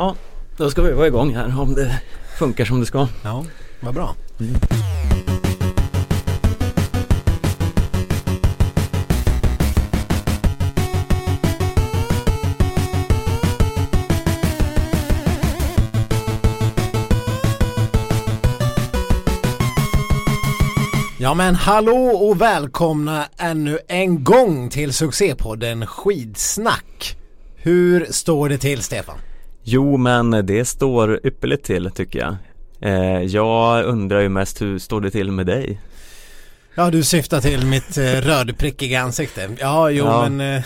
Ja, då ska vi vara igång här om det funkar som det ska. Ja, vad bra. Ja men hallå och välkomna ännu en gång till succépodden Skidsnack. Hur står det till Stefan? Jo, men det står ypperligt till tycker jag. Eh, jag undrar ju mest hur står det till med dig? Ja du syftar till mitt eh, rödprickiga ansikte. Ja jo Ja. men eh,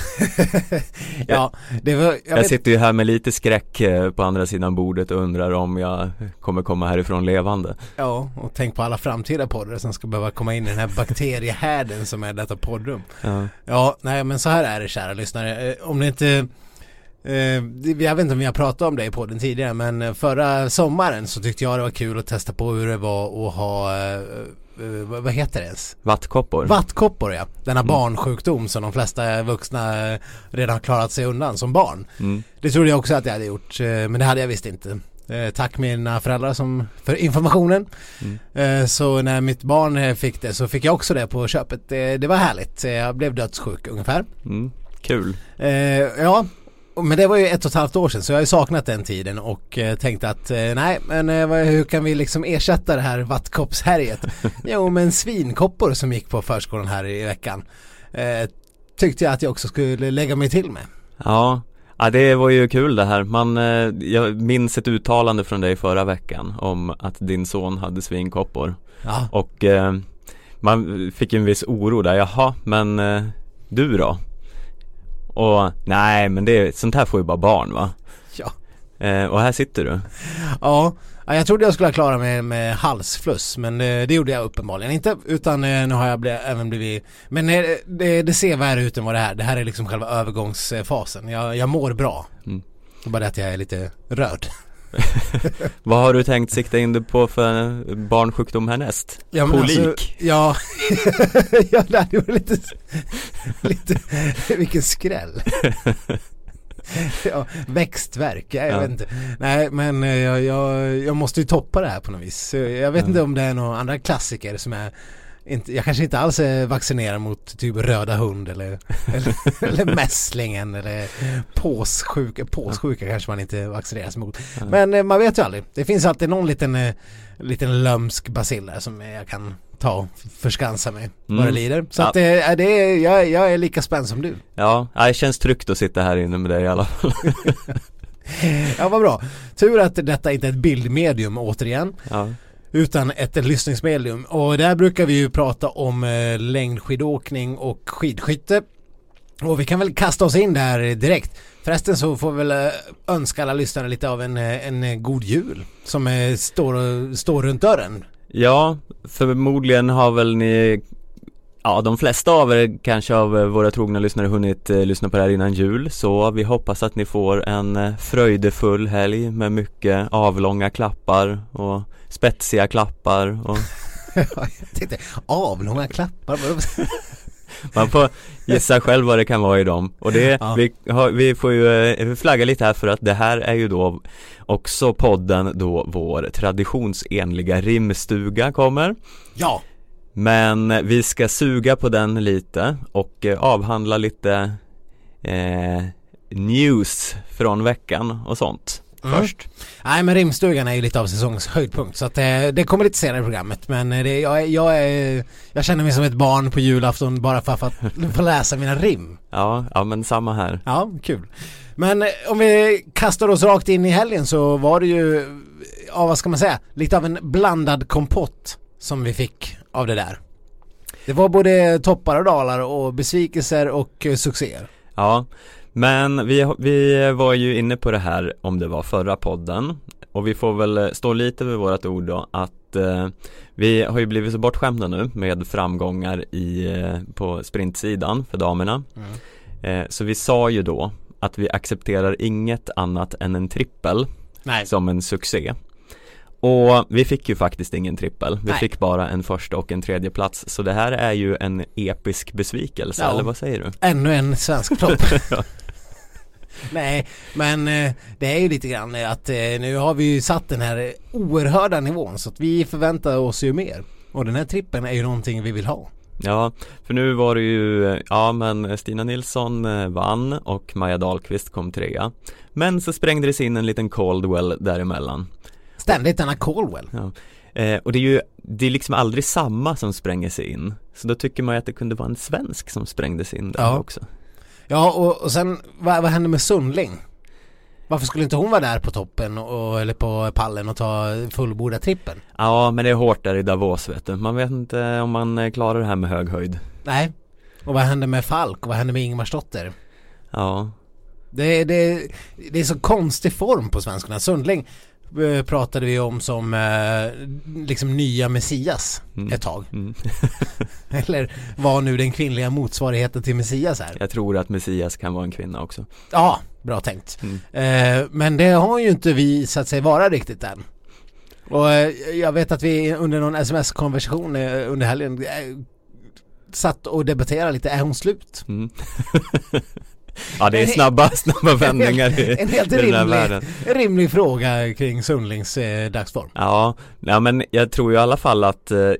Ja det var, jag, Jag, vet, sitter ju här med lite skräck eh, på andra sidan bordet och undrar om jag kommer komma härifrån levande. Ja och tänk på alla framtida poddar som ska behöva komma in i den här bakteriehärden som är detta poddrum. Ja, Ja nej men så här är det kära lyssnare. Eh, Om ni inte jag vet inte om vi har pratat om det i podden tidigare men eh, förra sommaren så tyckte jag det var kul att testa på hur det var att ha eh, eh, vad heter det ens? vattkoppor. Vattkoppor ja. Denna Mm. barnsjukdom som de flesta vuxna eh, redan har klarat sig undan som barn. Mm. Det trodde jag också att jag hade gjort eh, men det hade jag visst inte. Eh, Tack mina föräldrar som, för informationen. Mm. Eh, Så när mitt barn eh, fick det så fick jag också det på köpet. Det, var härligt. Eh, Jag blev dödssjuk ungefär. Mm. Kul. Eh, Ja, men det var ju ett och ett halvt år sedan så jag har ju saknat den tiden och eh, tänkte att eh, nej men eh, hur kan vi liksom ersätta det här vattkoppshärjet? jo men svinkoppor som gick på förskolan här i veckan tyckte jag att jag också skulle lägga mig till med. Ja, ja det var ju kul det här. Man, jag minns ett uttalande från dig förra veckan om att din son hade svinkoppor. Ja, Och man fick en viss oro där, jaha, men du då? Och nej, men det, sånt här får ju bara barn va? ja. Eh, och här sitter du. Ja, ja, jag trodde jag skulle klara mig med halsfluss men eh, det gjorde jag uppenbarligen inte utan eh, nu har jag ble, även blivit Men eh, det, det ser värre ut än vad det är. Det här är liksom själva övergångsfasen. Jag, jag mår bra. Mm. Bara det att jag är lite röd. Vad har du tänkt sikta in dig på för barnsjukdom härnäst? Ja, Kolik? Alltså, ja, ja det varit lite, lite, vilken skräll. ja, växtverk, jag, Ja. vet inte. Nej men eh, jag, jag, jag måste ju toppa det här på något vis. Jag vet Ja. inte om det är några andra klassiker som är inte, jag kanske inte alls är vaccinerad mot typ röda hund eller, eller, eller mässlingen eller påssjuka, påssjuka kanske man inte vaccineras mot. Men eh, man vet ju aldrig. Det finns alltid någon liten, eh, liten lömsk bacill där som jag kan ta och förskansa mig vad Mm. det lider. Så Ja. att det, är- det jag, jag är lika spänd som du. Ja, ja, det känns tryggt att sitta här inne med dig i alla fall. Ja vad bra. Tur att detta inte är ett bildmedium återigen. Ja, utan ett lyssningsmedium. Och där brukar vi ju prata om eh, längdskidåkning och skidskytte. Och vi kan väl kasta oss in där direkt. Förresten så får vi väl eh, önska alla lyssnare lite av en, eh, en eh, god jul. Som står, står runt dörren. ja förmodligen har väl ni Ja, de flesta av er kanske av eh, våra trogna lyssnare hunnit eh, lyssna på det här innan jul Så vi hoppas att ni får en eh, fröjdefull helg med mycket avlånga klappar och spetsiga klappar och jag tänkte, avlånga klappar. Man får gissa själv vad det kan vara i dem Och det, Ja. vi, har, vi får ju eh, flagga lite här för att det här är ju då också podden då vår traditionsenliga rimstuga kommer Ja, Men vi ska suga på den lite och eh, avhandla lite eh, news från veckan och sånt Mm. först nej men rimstugan är ju lite av säsongens höjdpunkt. Så att eh, det kommer lite senare i programmet. Men eh, det, jag, jag, är, jag känner mig som ett barn på julafton bara för att få, få läsa mina rim. Ja, ja men samma här Ja, kul. Men eh, om vi kastar oss rakt in i helgen så var det ju, ja vad ska man säga, lite av en blandad kompott som vi fick av det där. Det var både toppar och dalar och besvikelser och eh, succéer. Ja, men vi, vi var ju inne på det här om det var förra podden och vi får väl stå lite vid vårat ord då att eh, vi har ju blivit så bortskämda nu med framgångar i, eh, på sprintsidan för damerna eh, så vi sa ju då att vi accepterar inget annat än en trippel Nej. som en succé och vi fick ju faktiskt ingen trippel, vi Nej. fick bara en första och en tredje plats så det här är ju en episk besvikelse, Ja. eller vad säger du? Ännu en svensk flopp. Nej, men eh, det är ju lite grann att eh, nu har vi ju satt den här oerhörda nivån så att vi förväntar oss ju mer. Och den här trippen är ju någonting vi vill ha. Ja, för nu var det ju, ja men Stina Nilsson eh, vann och Maja Dahlqvist kom trea. Men så sprängde det sig in en liten Caldwell däremellan. Ständigt denna Caldwell. Ja. Eh, och det är ju, det är liksom aldrig samma som spränger sig in. Så då tycker man ju att det kunde vara en svensk som sprängde sig in där Ja. också. Ja, och, och sen vad, vad hände med Sundling? Varför skulle inte hon vara där på toppen och, eller på pallen och ta fullborda trippen? Ja, men det är hårt där i Davos vet du. Man vet inte om man eh, klarar det här med hög höjd. Nej. Och vad hände med Falk och vad hände med Ingmarsdotter? Ja, Det, det, det är så konstig form på svenskarna. Sundling pratade vi om som eh, liksom nya Messias Mm. ett tag. mm. Eller var nu den kvinnliga motsvarigheten till Messias här. jag tror att Messias kan vara en kvinna också. Ja, bra tänkt. Mm. Eh, men det har ju inte visat sig vara riktigt än. Och eh, jag vet att vi under någon sms-konversation eh, under helgen eh, satt och debatterade lite, är hon slut? Ja, det är snabba, snabba vändningar i, En helt i den här rimlig, världen. en rimlig fråga kring Sundlings eh, dagsform. Ja, ja, men jag tror ju i alla fall att eh,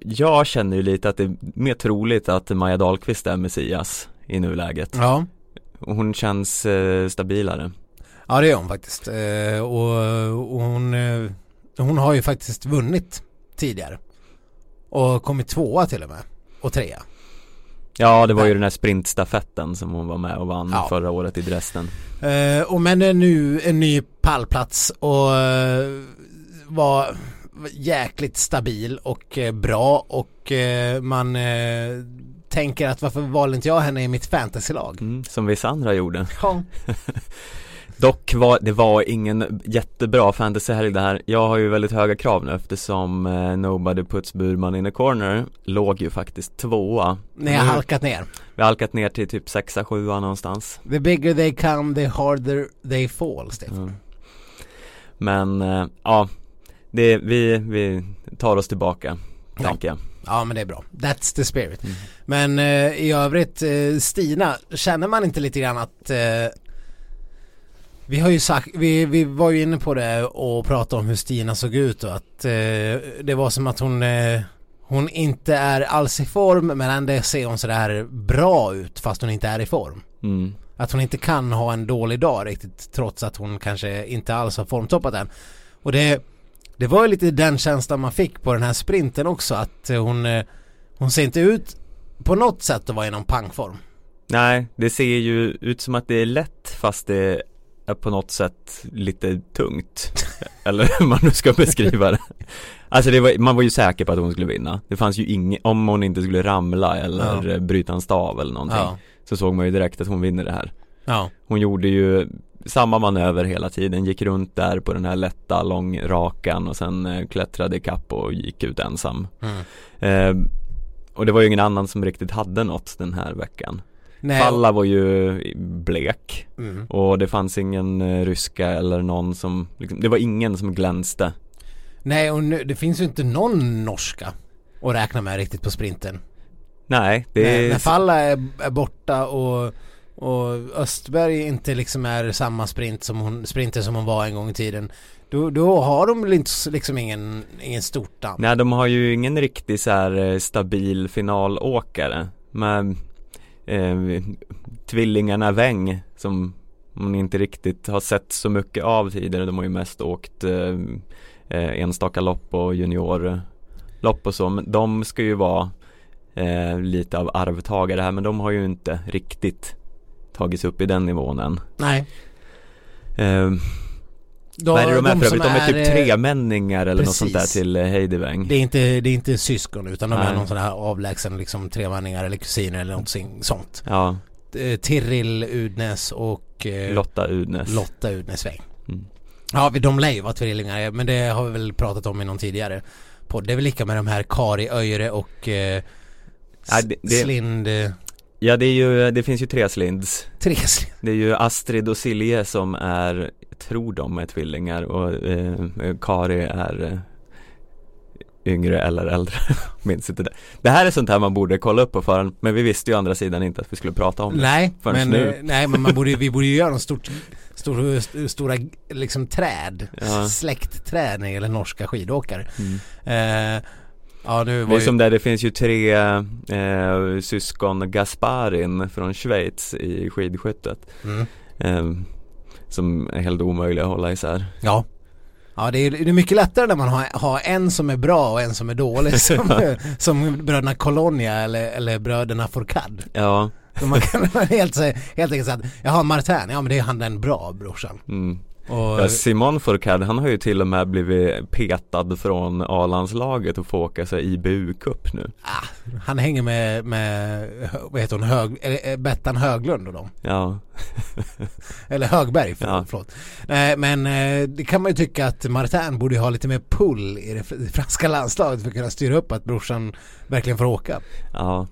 jag känner ju lite att det är mer troligt att Maja Dahlqvist är Messias i nuläget. Ja. Hon känns eh, stabilare. Ja det är hon faktiskt. Eh, och, och hon, eh, hon har ju faktiskt vunnit tidigare. Och kommit tvåa till och med. Och trea. Ja, det var ju den här sprintstafetten som hon var med och vann Ja. förra året i Dresden. Eh, och men nu en ny pallplats och eh, var jäkligt stabil och eh, bra och eh, man tänker att varför valde inte jag henne i mitt fantasylag? Mm, som vissa andra gjorde. Ja. Dock var det var ingen jättebra fantasyhelg det här. Jag har ju väldigt höga krav nu eftersom eh, Nobody Puts Burman in a corner låg ju faktiskt tvåa. Ni har Nu- halkat ner. Vi har halkat ner till typ sexa, sjua någonstans. The bigger they come, the harder they fall, Stefan. Mm. Men eh, ja, det, vi, vi tar oss tillbaka, Ja. tänker jag. Ja men det är bra. That's the spirit. Mm. Men eh, i övrigt, eh, Stina, känner man inte lite grann att eh, vi har ju sagt, vi, vi var ju inne på det och pratade om hur Stina såg ut och att eh, det var som att hon eh, hon inte är alls i form men ändå ser hon sådär bra ut fast hon inte är i form. Mm. Att hon inte kan ha en dålig dag riktigt trots att hon kanske inte alls har formtoppat än. Och det, det var ju lite den känslan man fick på den här sprinten också att hon, eh, hon ser inte ut på något sätt att vara i någon pangform. Nej, det ser ju ut som att det är lätt fast det är på något sätt lite tungt. Eller hur man nu ska beskriva det. Alltså det var, man var ju säker på att hon skulle vinna. Det fanns ju inget, om hon inte skulle ramla eller Ja. bryta en stav eller någonting. Ja. Så såg man ju direkt att hon vinner det här. Ja. Hon gjorde ju samma manöver hela tiden, gick runt där på den här lätta långrakan och sen eh, klättrade ikapp och gick ut ensam. Mm. Eh, och det var ju ingen annan som riktigt hade något den här veckan. Nej, Falla var ju blek mm. och det fanns ingen eh, ryska eller någon som, liksom, det var ingen som glänste. Nej och nu, det finns ju inte någon norska att räkna med riktigt på sprinten. Nej, det När, är när Falla är, är borta och, och Östberg inte liksom är samma sprint som hon, sprinter som hon var en gång i tiden. Då, då har de väl inte liksom ingen, ingen stort namn. Nej de har ju ingen riktig så här eh, stabil finalåkare med eh, tvillingarna Weng som man inte riktigt har sett så mycket av tidigare. De har ju mest åkt eh, eh, enstaka lopp och juniorlopp och så. Men de ska ju vara eh, lite av arvtagare här men de har ju inte riktigt tagits upp i den nivån än. Nej. Då, vad är det de är för övrigt? De är typ eh, tremänningar eller något sånt där precis. till eh, Heidi Weng. Det är inte, det är inte syskon utan de är Nej. någon sån här avlägsen liksom tremänningar eller kusiner eller någonting sånt. Ja, Eh, Tiril Udnes och Lotta Udnes. Lotta Udnesväng. Mm. Ja, de lär ju vara tvillingar men det har vi väl pratat om i någon tidigare podd. Det är väl lika med de här Kari Öjre och eh, Ja, det- det- Slind, Ja det är ju, det finns ju tre slinds tre Slind. Det är ju Astrid och Silje som är, tror de är tvillingar och eh, Kari är eh, yngre eller äldre, minns inte det. Det här är sånt här man borde kolla upp på förhand, men vi visste ju å andra sidan inte att vi skulle prata om det. Nej, förrän men, nu. eh, nej men man borde, vi borde ju göra något stort, stor, st- stora liksom träd, Ja. släktträd när det gäller norska skidåkare. Mm. Eh, ja Det var är ju, som där, det finns ju tre eh, syskon Gasparin från Schweiz i skidskyttet mm, eh, Som är helt omöjliga att hålla isär ja. Ja det är, det är mycket lättare när man har, har en som är bra och en som är dålig som, som bröderna Colonia eller, eller bröderna Fourcade. Ja, Så man kan helt, helt enkelt säga att jaha Martin, ja men det är han den bra brorsan. mm. Och, ja Simon Fourcade han har ju till och med blivit petad från A-landslaget och får åka sig IBU-cup nu ah, han hänger med, med vad heter hon, Hög, eller, Bettan Höglund och dem. Ja, Eller Högberg, för, Ja. förlåt. Nej men eh, det kan man ju tycka att Martin borde ha lite mer pull i det fr- franska landslaget för att kunna styra upp att brorsan verkligen får åka. ja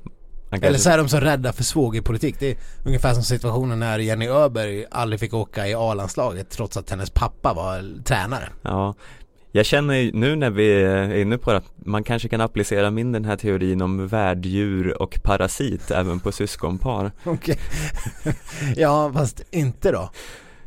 han Eller kanske- så är de så rädda för svågerpolitik. Det är ungefär som situationen när Jenny Öberg aldrig fick åka i A-landslaget trots att hennes pappa var tränare. Ja, jag känner ju nu när vi är inne på det att man kanske kan applicera min den här teorin om värddjur och parasit även på syskonpar. Okej. ja fast inte då.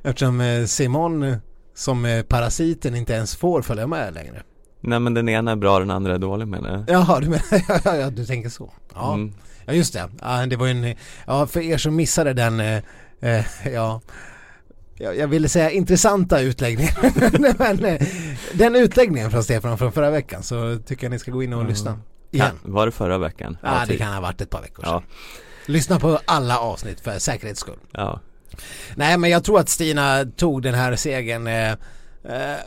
Eftersom eh, Simon eh, som eh, parasiten inte ens får följa med längre. Nej men den ena är bra, den andra är dålig menar jag. Jaha, du menar, ja, ja, du tänker så. Ja. Mm. Ja just det, ja, det var ju en, ja för er som missade den, eh, eh, ja jag, ville säga intressanta utläggningen men eh, den utläggningen från Stefan från förra veckan så tycker jag ni ska gå in och Mm. lyssna igen. Kan, var det förra veckan? Ja, det typ. kan ha varit ett par veckor sedan. Ja, Lyssna på alla avsnitt för säkerhets skull. ja, Nej men jag tror att Stina tog den här segern. Eh, eh,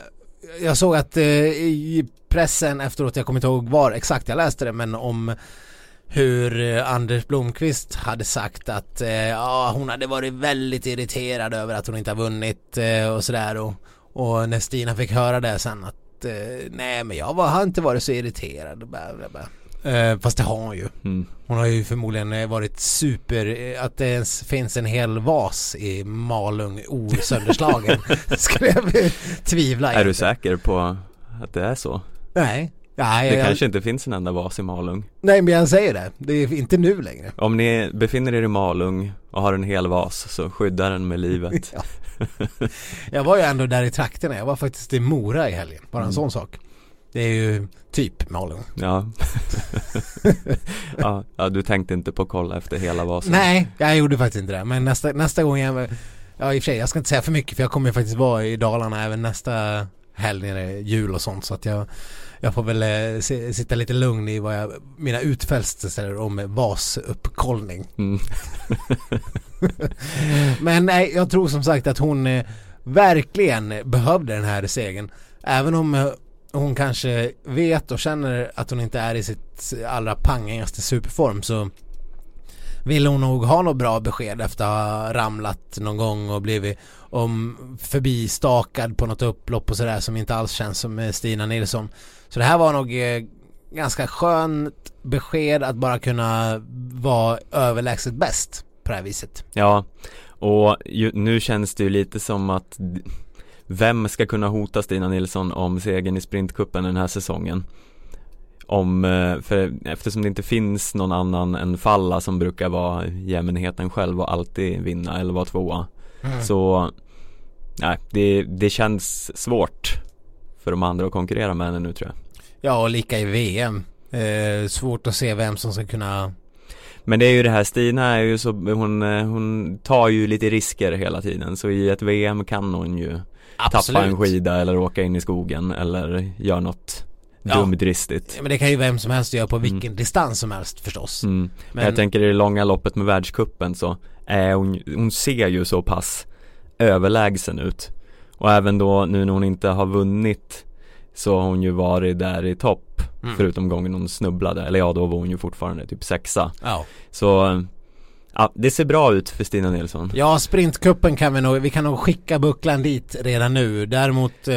jag såg att eh, i pressen efteråt, jag kommer inte ihåg var exakt jag läste det, men om hur eh, Anders Blomqvist hade sagt att eh, ja, hon hade varit väldigt irriterad över att hon inte har vunnit eh, och sådär och, och när Stina fick höra det sen att nej men jag var, har inte varit så irriterad. Eh, fast det har hon ju. mm. Hon har ju förmodligen varit super, att det ens finns en hel vas i Malung osönderslagen. Skulle jag tvivla Är du inte. säker på att det är så? Nej. Nej, Det jag, kanske inte finns en enda vas i Malung. nej men jag säger det. Det är inte nu längre. Om ni befinner er i Malung och har en hel vas så skydda den med livet. Ja. Jag var ju ändå där i trakterna. Jag var faktiskt i Mora i helgen. Bara en Mm. sån sak. Det är ju typ Malung. Ja. ja, ja, du tänkte inte på att kolla efter hela vasen? Nej, jag gjorde faktiskt inte det. Men nästa, nästa gång jag... Ja i och för sig, jag ska inte säga för mycket för jag kommer ju faktiskt vara i Dalarna även nästa helg när det är jul och sånt så att jag jag får väl eh, se, sitta lite lugn i vad jag, mina utfästelser om vasuppkollning. Mm. Men nej, jag tror som sagt att hon eh, verkligen behövde den här segern. Även om eh, hon kanske vet och känner att hon inte är i sitt allra pangigaste superform så vill hon nog ha något bra besked efter att ha ramlat någon gång och blivit om förbistakad på något upplopp och sådär som inte alls känns som eh, Stina Nilsson. Så det här var nog eh, ganska skönt besked att bara kunna vara överlägset bäst på det här viset. Ja, och ju, nu känns det ju lite som att vem ska kunna hota Stina Nilsson om segern i sprintkuppen den här säsongen? Om, eh, för eftersom det inte finns någon annan än Falla som brukar vara jämnheten själv och alltid vinna eller vara tvåa Mm. Så, nej, det, det känns svårt för de andra att konkurrera med henne nu tror jag Ja, och lika i VM. Eh, svårt att se vem som ska kunna... Men det är ju det här, Stina är ju så, hon, eh, hon tar ju lite risker hela tiden så i ett VM kan hon ju tappa en skida eller åka in i skogen eller göra något Ja. dumdristigt Men det kan ju vem som helst göra på Mm. vilken distans som helst förstås. mm. Men Jag tänker i det långa loppet med världskuppen så är hon, hon ser ju så pass överlägsen ut Och även då nu när hon inte har vunnit Så har hon ju varit där i topp Mm. Förutom gången hon snubblade, eller ja då var hon ju fortfarande typ sexa Ja. Så Ja, det ser bra ut för Stina Nilsson ja, sprintkuppen kan vi nog, vi kan nog skicka bucklan dit redan nu. Däremot eh,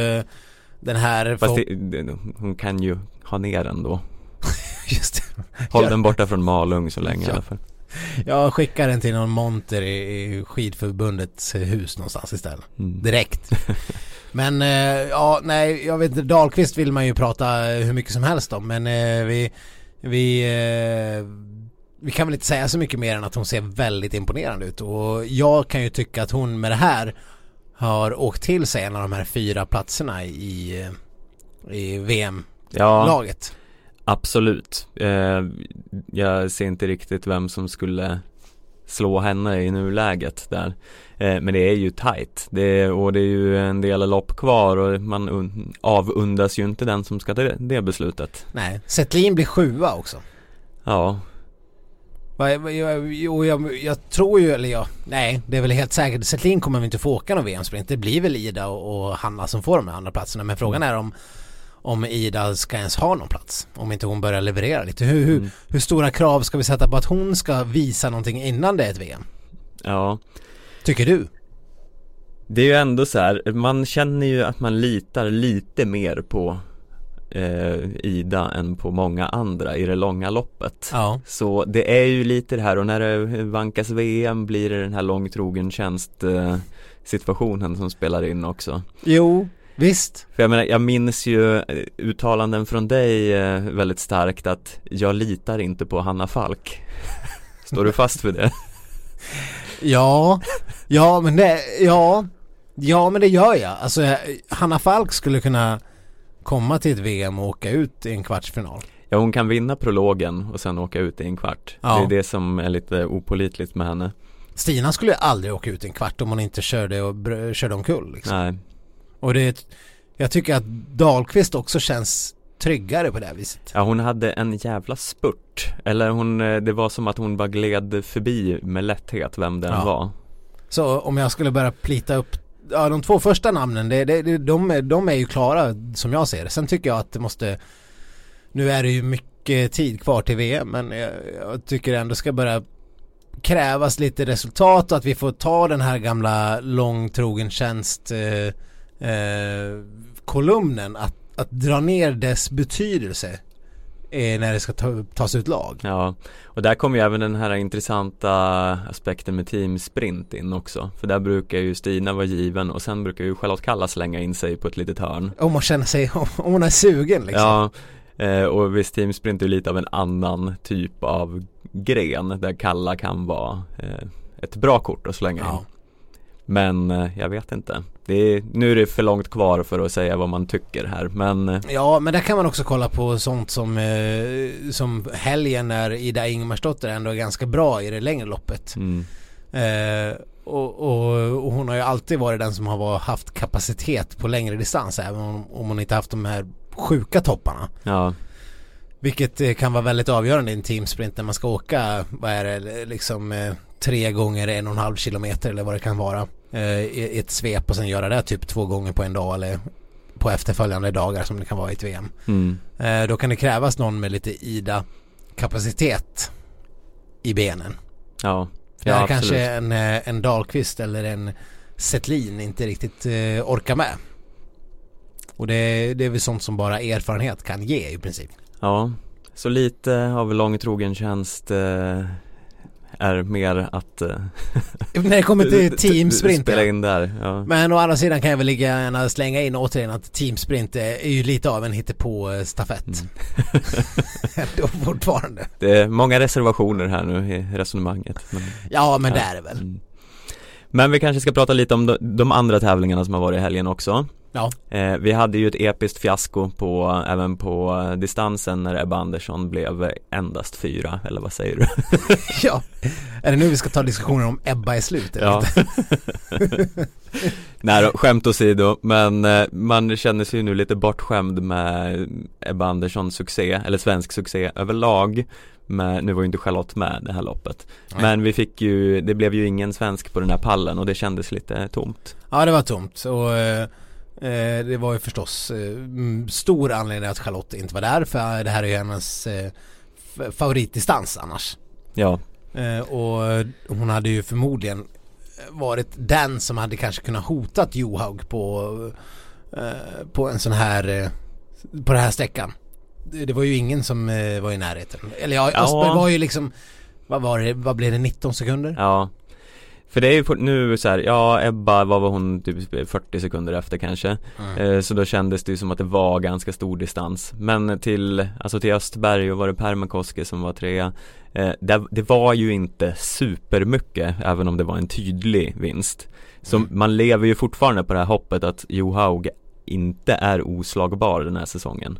den här... Fast det, det, hon kan ju ha ner den då Just det. Håll Ja. den borta från Malung så länge i Ja. alla fall Jag skickar den till någon monter i, i skidförbundets hus någonstans istället. mm. Direkt. Men eh, ja, nej, jag vet inte, Dahlqvist vill man ju prata hur mycket som helst om men eh, vi, vi, eh, vi kan väl inte säga så mycket mer än att hon ser väldigt imponerande ut och jag kan ju tycka att hon med det här har åkt till sig en av de här fyra platserna i, i VM-laget. Ja, absolut. Eh, jag ser inte riktigt vem som skulle slå henne i nuläget där. Eh, men det är ju tight det och det är ju en del lopp kvar och man avundas ju inte den som ska ta det, det beslutet. Nej, Settlin blir sjua också. Ja. Jag, jag, jag, tror ju, eller ja, nej det är väl helt säkert. Settlin kommer väl inte få åka någon VM-sprint. Det blir väl Ida och, och Hanna som får de här andra platserna. Men frågan är om om Ida ska ens ha någon plats. Om inte hon börjar leverera lite. Hur, hur, mm. hur stora krav ska vi sätta på att hon ska visa någonting innan det är ett VM? Ja. Tycker du? Det är ju ändå så här, man känner ju att man litar lite mer på eh, Ida än på många andra i det långa loppet. Ja. Så det är ju lite det här och när det vankas VM blir det den här långtrogen tjänst eh, situationen som spelar in också. Jo, Visst. För jag menar, jag minns ju eh, uttalanden från dig eh, väldigt starkt att jag litar inte på Hanna Falk. Står du fast vid det? ja, ja men det, ja, ja men det gör jag. Alltså Hanna Falk skulle kunna komma till ett VM och åka ut i en kvartsfinal. Ja hon kan vinna prologen och sen åka ut i en kvart. Ja. Det är det som är lite opolitligt med henne. Stina skulle aldrig åka ut i en kvart om hon inte körde, och körde omkull liksom. Nej. Och det, jag tycker att Dahlqvist också känns tryggare på det här viset. Ja hon hade en jävla spurt. Eller hon, eh, det var som att hon bara gled förbi med lätthet vem den ja. var. Så om jag skulle börja plita upp Ja de två första namnen, det, det, de, de är ju klara som jag ser det. Sen tycker jag att det måste Nu är det ju mycket tid kvar till VM men jag, jag tycker ändå ska börja krävas lite resultat och att vi får ta den här gamla långtrogen tjänst eh, eh, kolumnen att, att dra ner dess betydelse när det ska ta, tas ut lag. Ja, och där kommer ju även den här intressanta aspekten med teamsprint in också. För där brukar ju Stina vara given och sen brukar ju Charlotte Kalla slänga in sig på ett litet hörn. Om man känner sig, om hon är sugen liksom. Ja, eh, och visst teamsprint är ju lite av en annan typ av gren där Kalla kan vara eh, ett bra kort att slänga ja. in. Men eh, jag vet inte. Är, nu är det för långt kvar för att säga vad man tycker här men eh, Ja men där kan man också kolla på sånt som eh, Som helgen när Ida Ingemarsdotter ändå är ganska bra i det längre loppet. Mm. eh, och, och, och, hon har ju alltid varit den som har haft kapacitet på längre distans även om, om hon inte haft de här sjuka topparna. Ja. Vilket eh, kan vara väldigt avgörande i en teamsprint när man ska åka, vad är det, liksom eh, tre gånger en och en halv kilometer eller vad det kan vara i ett svep och sen göra det typ två gånger på en dag eller på efterföljande dagar som det kan vara i ett VM. Mm. Eh, då kan det krävas någon med lite ida kapacitet i benen. Ja, ja Där kanske en, eh, en Dahlqvist eller en Setlin inte riktigt eh, orkar med. Och det, det är väl sånt som bara erfarenhet kan ge i princip. Ja, så lite av långtrogen tjänst eh, är mer att uh, När det kommer till teamsprint Spela in där, ja. Men å andra sidan kan jag väl lika gärna slänga in återigen att teamsprint är ju lite av en hittepå stafett mm. Då fortfarande Det är många reservationer här nu i resonemanget men, Ja men ja. det är det väl mm. Men vi kanske ska prata lite om de, de andra tävlingarna som har varit i helgen också Ja. Eh, vi hade ju ett episkt fiasko på, även på distansen när Ebba Andersson blev endast fyra, eller vad säger du? ja, är det nu vi ska ta diskussionen om Ebba är slut? Eller ja. Nej då, skämt åsido, men eh, man känner sig ju nu lite bortskämd med Ebba Anderssons succé, eller svensk succé överlag med, nu var ju inte Charlotte med det här loppet Nej. Men vi fick ju, det blev ju ingen svensk på den här pallen och det kändes lite tomt Ja det var tomt och Eh, det var ju förstås eh, stor anledning att Charlotte inte var där för det här är ju hennes eh, favoritdistans annars. Ja. Eh, och hon hade ju förmodligen varit den som hade kanske kunnat hotat Johaug på, eh, på en sån här, eh, på den här sträckan. Det, var ju ingen som var i närheten. Eller ja. Östberg var ju liksom, vad var det, vad blev det, 19 sekunder? Ja. För det är ju nu så här, ja Ebba, vad var hon, typ 40 sekunder efter kanske. Mm. eh, Så då kändes det ju som att det var ganska stor distans. Men till, alltså till Östberg och var det Permakoski som var trea? Eh, det, det var ju inte supermycket, även om det var en tydlig vinst. Så Mm. man lever ju fortfarande på det här hoppet att Johaug inte är oslagbar den här säsongen.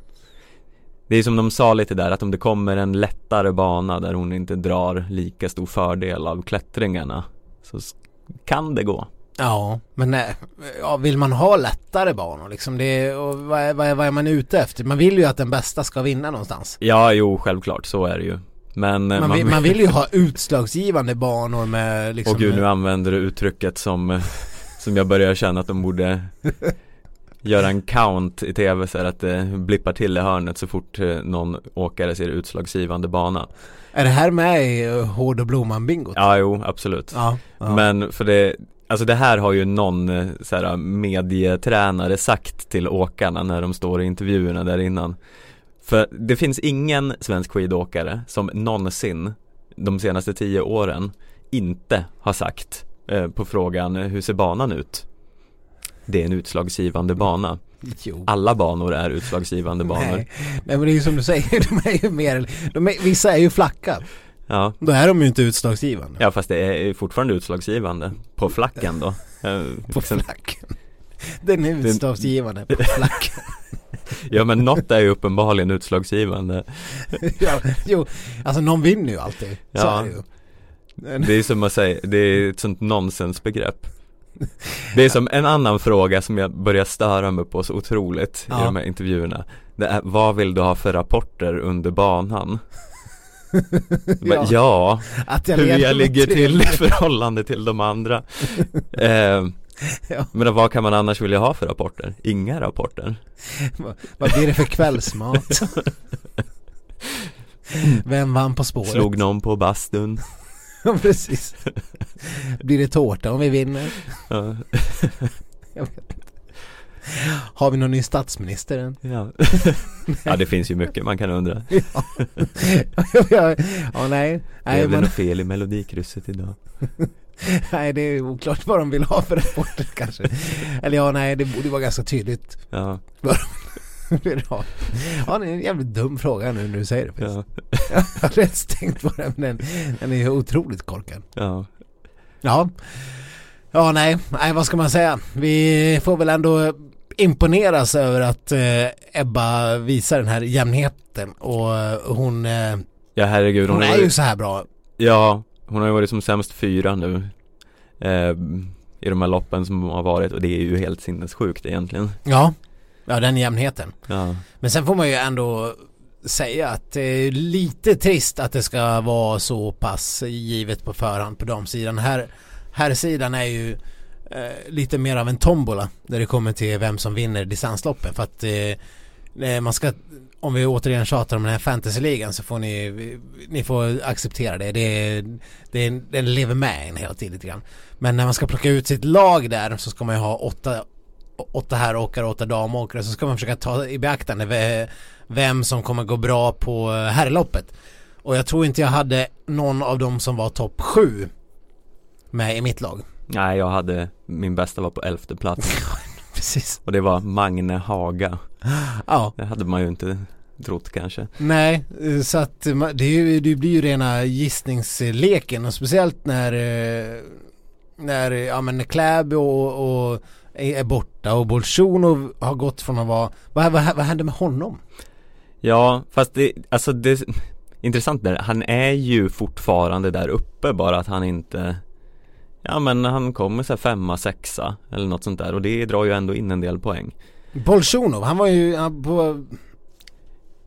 Det är som de sa lite där, att om det kommer en lättare bana där hon inte drar lika stor fördel av klättringarna Så kan det gå Ja, men nej, ja, vill man ha lättare banor liksom det, och vad, är, vad, är, vad är man ute efter? Man vill ju att den bästa ska vinna någonstans. Ja, jo, självklart, så är det ju Men eh, Man, vill, man vill ju ha utslagsgivande banor med liksom Och gud, nu använder du uttrycket som, eh, som jag börjar känna att de borde göra en count i tv så att det blippar till i hörnet så fort eh, någon åkare ser utslagsgivande bana Är det här med i uh, Hård och Blomman-bingot? Ja, jo, absolut Ja, ja. Men för det, alltså det här har ju någon eh, så här, medietränare sagt till åkarna när de står i intervjuerna där innan För det finns ingen svensk skidåkare som någonsin de senaste tio åren inte har sagt eh, på frågan eh, hur ser banan ut? Det är en utslagsgivande bana Jo. Alla banor är utslagsgivande banor Nej. Nej men det är ju som du säger, de är ju mer, de är, vissa är ju flacka. Ja, Då är de ju inte utslagsgivande. ja fast det är fortfarande utslagsgivande på flacken då Eh, På liksom- flacken. Den är utslagsgivande på flacken. Ja men något är ju uppenbarligen utslagsgivande ja, jo, alltså någon vinner ju alltid. Så Ja. är det ju. Det är som att säga, det är ett sånt nonsensbegrepp Det är som en annan fråga som jag börjar störa mig på så otroligt Ja. i de här intervjuerna Det är, vad vill du ha för rapporter under banan? ja, ja Att jag hur jag ligger till i förhållande till de andra eh, Ja. Men vad kan man annars vilja ha för rapporter? Inga rapporter Vad- Vad blir det för kvällsmat? Vem vann På spåret? Slog någon på bastun? Ja, precis. Blir det tårta om vi vinner? Ja. Har vi någon ny statsminister än? ja. ja det finns ju mycket man kan undra ja, ja, ja, nej. Nej, Blev det men, något fel i melodikrysset idag? nej, det är oklart vad de vill ha för rapporter kanske. Eller ja, nej, det borde vara ganska tydligt. Ja, Ha. Ja, det är en jävligt dum fråga nu när du säger det. ja, Jag har rätt tänkt på den, men den, är ju otroligt korkad. ja Ja. Ja, nej, nej, vad ska man säga? Vi får väl ändå imponeras över att eh, Ebba visar den här jämnheten och eh, hon, eh, Ja herregud hon, hon är ju varit, så här bra. Ja, hon har ju varit som sämst fyra nu eh, I de här loppen som har varit och det är ju helt sinnessjukt egentligen Ja, ja den jämnheten. Ja, Men sen får man ju ändå säga att det är lite trist att det ska vara så pass givet på förhand på damsidan. Här, här sidan är ju eh, lite mer av en tombola när det kommer till vem som vinner distansloppen för att eh, eh, man ska om vi återigen tjatar om den här fantasyligan så får ni ni får acceptera det. Det, det den lever med en hela tiden lite grann. Men när man ska plocka ut sitt lag där så ska man ju ha åtta åtta herråkare och åtta damåkare så ska man försöka ta i beaktande ve- vem som kommer gå bra på herrloppet. Och jag tror inte jag hade någon av dem som var topp sju med i mitt lag. nej jag hade, min bästa var på elfte plats Precis. och det var Magne Haga Ja, Det hade man ju inte trott kanske nej, eh, så att det, ju, det blir ju rena gissningsleken och speciellt när eh, när, ja men Kläby och, och är borta och Bolsjunov har gått från att vara, vad, vad, vad hände med honom? Ja, fast det, alltså det Intressant där, han är ju fortfarande där uppe bara att han inte Ja men han kommer så här femma, sexa eller något sånt där och det drar ju ändå in en del poäng Bolsjunov, han var ju han, på,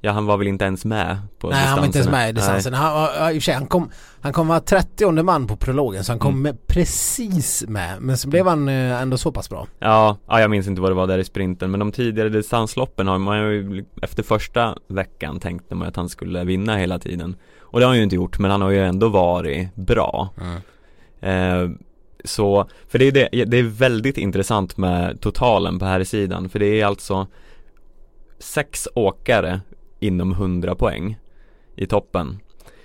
Ja han var väl inte ens med på Nej han var inte ens med i distansen. Han, var- ja, i och för sig, han kom, han kom vara 30 man på prologen så han kom Mm. precis med. Men så blev han eh, ändå så pass bra. Ja, ja, jag minns inte vad det var där i sprinten men de tidigare distansloppen har man ju Efter första veckan tänkte man att han skulle vinna hela tiden Och det har han ju inte gjort men han har ju ändå varit bra Eh, så, för det är, det, det är väldigt intressant med totalen på här sidan för det är alltså sex åkare inom 100 poäng i toppen.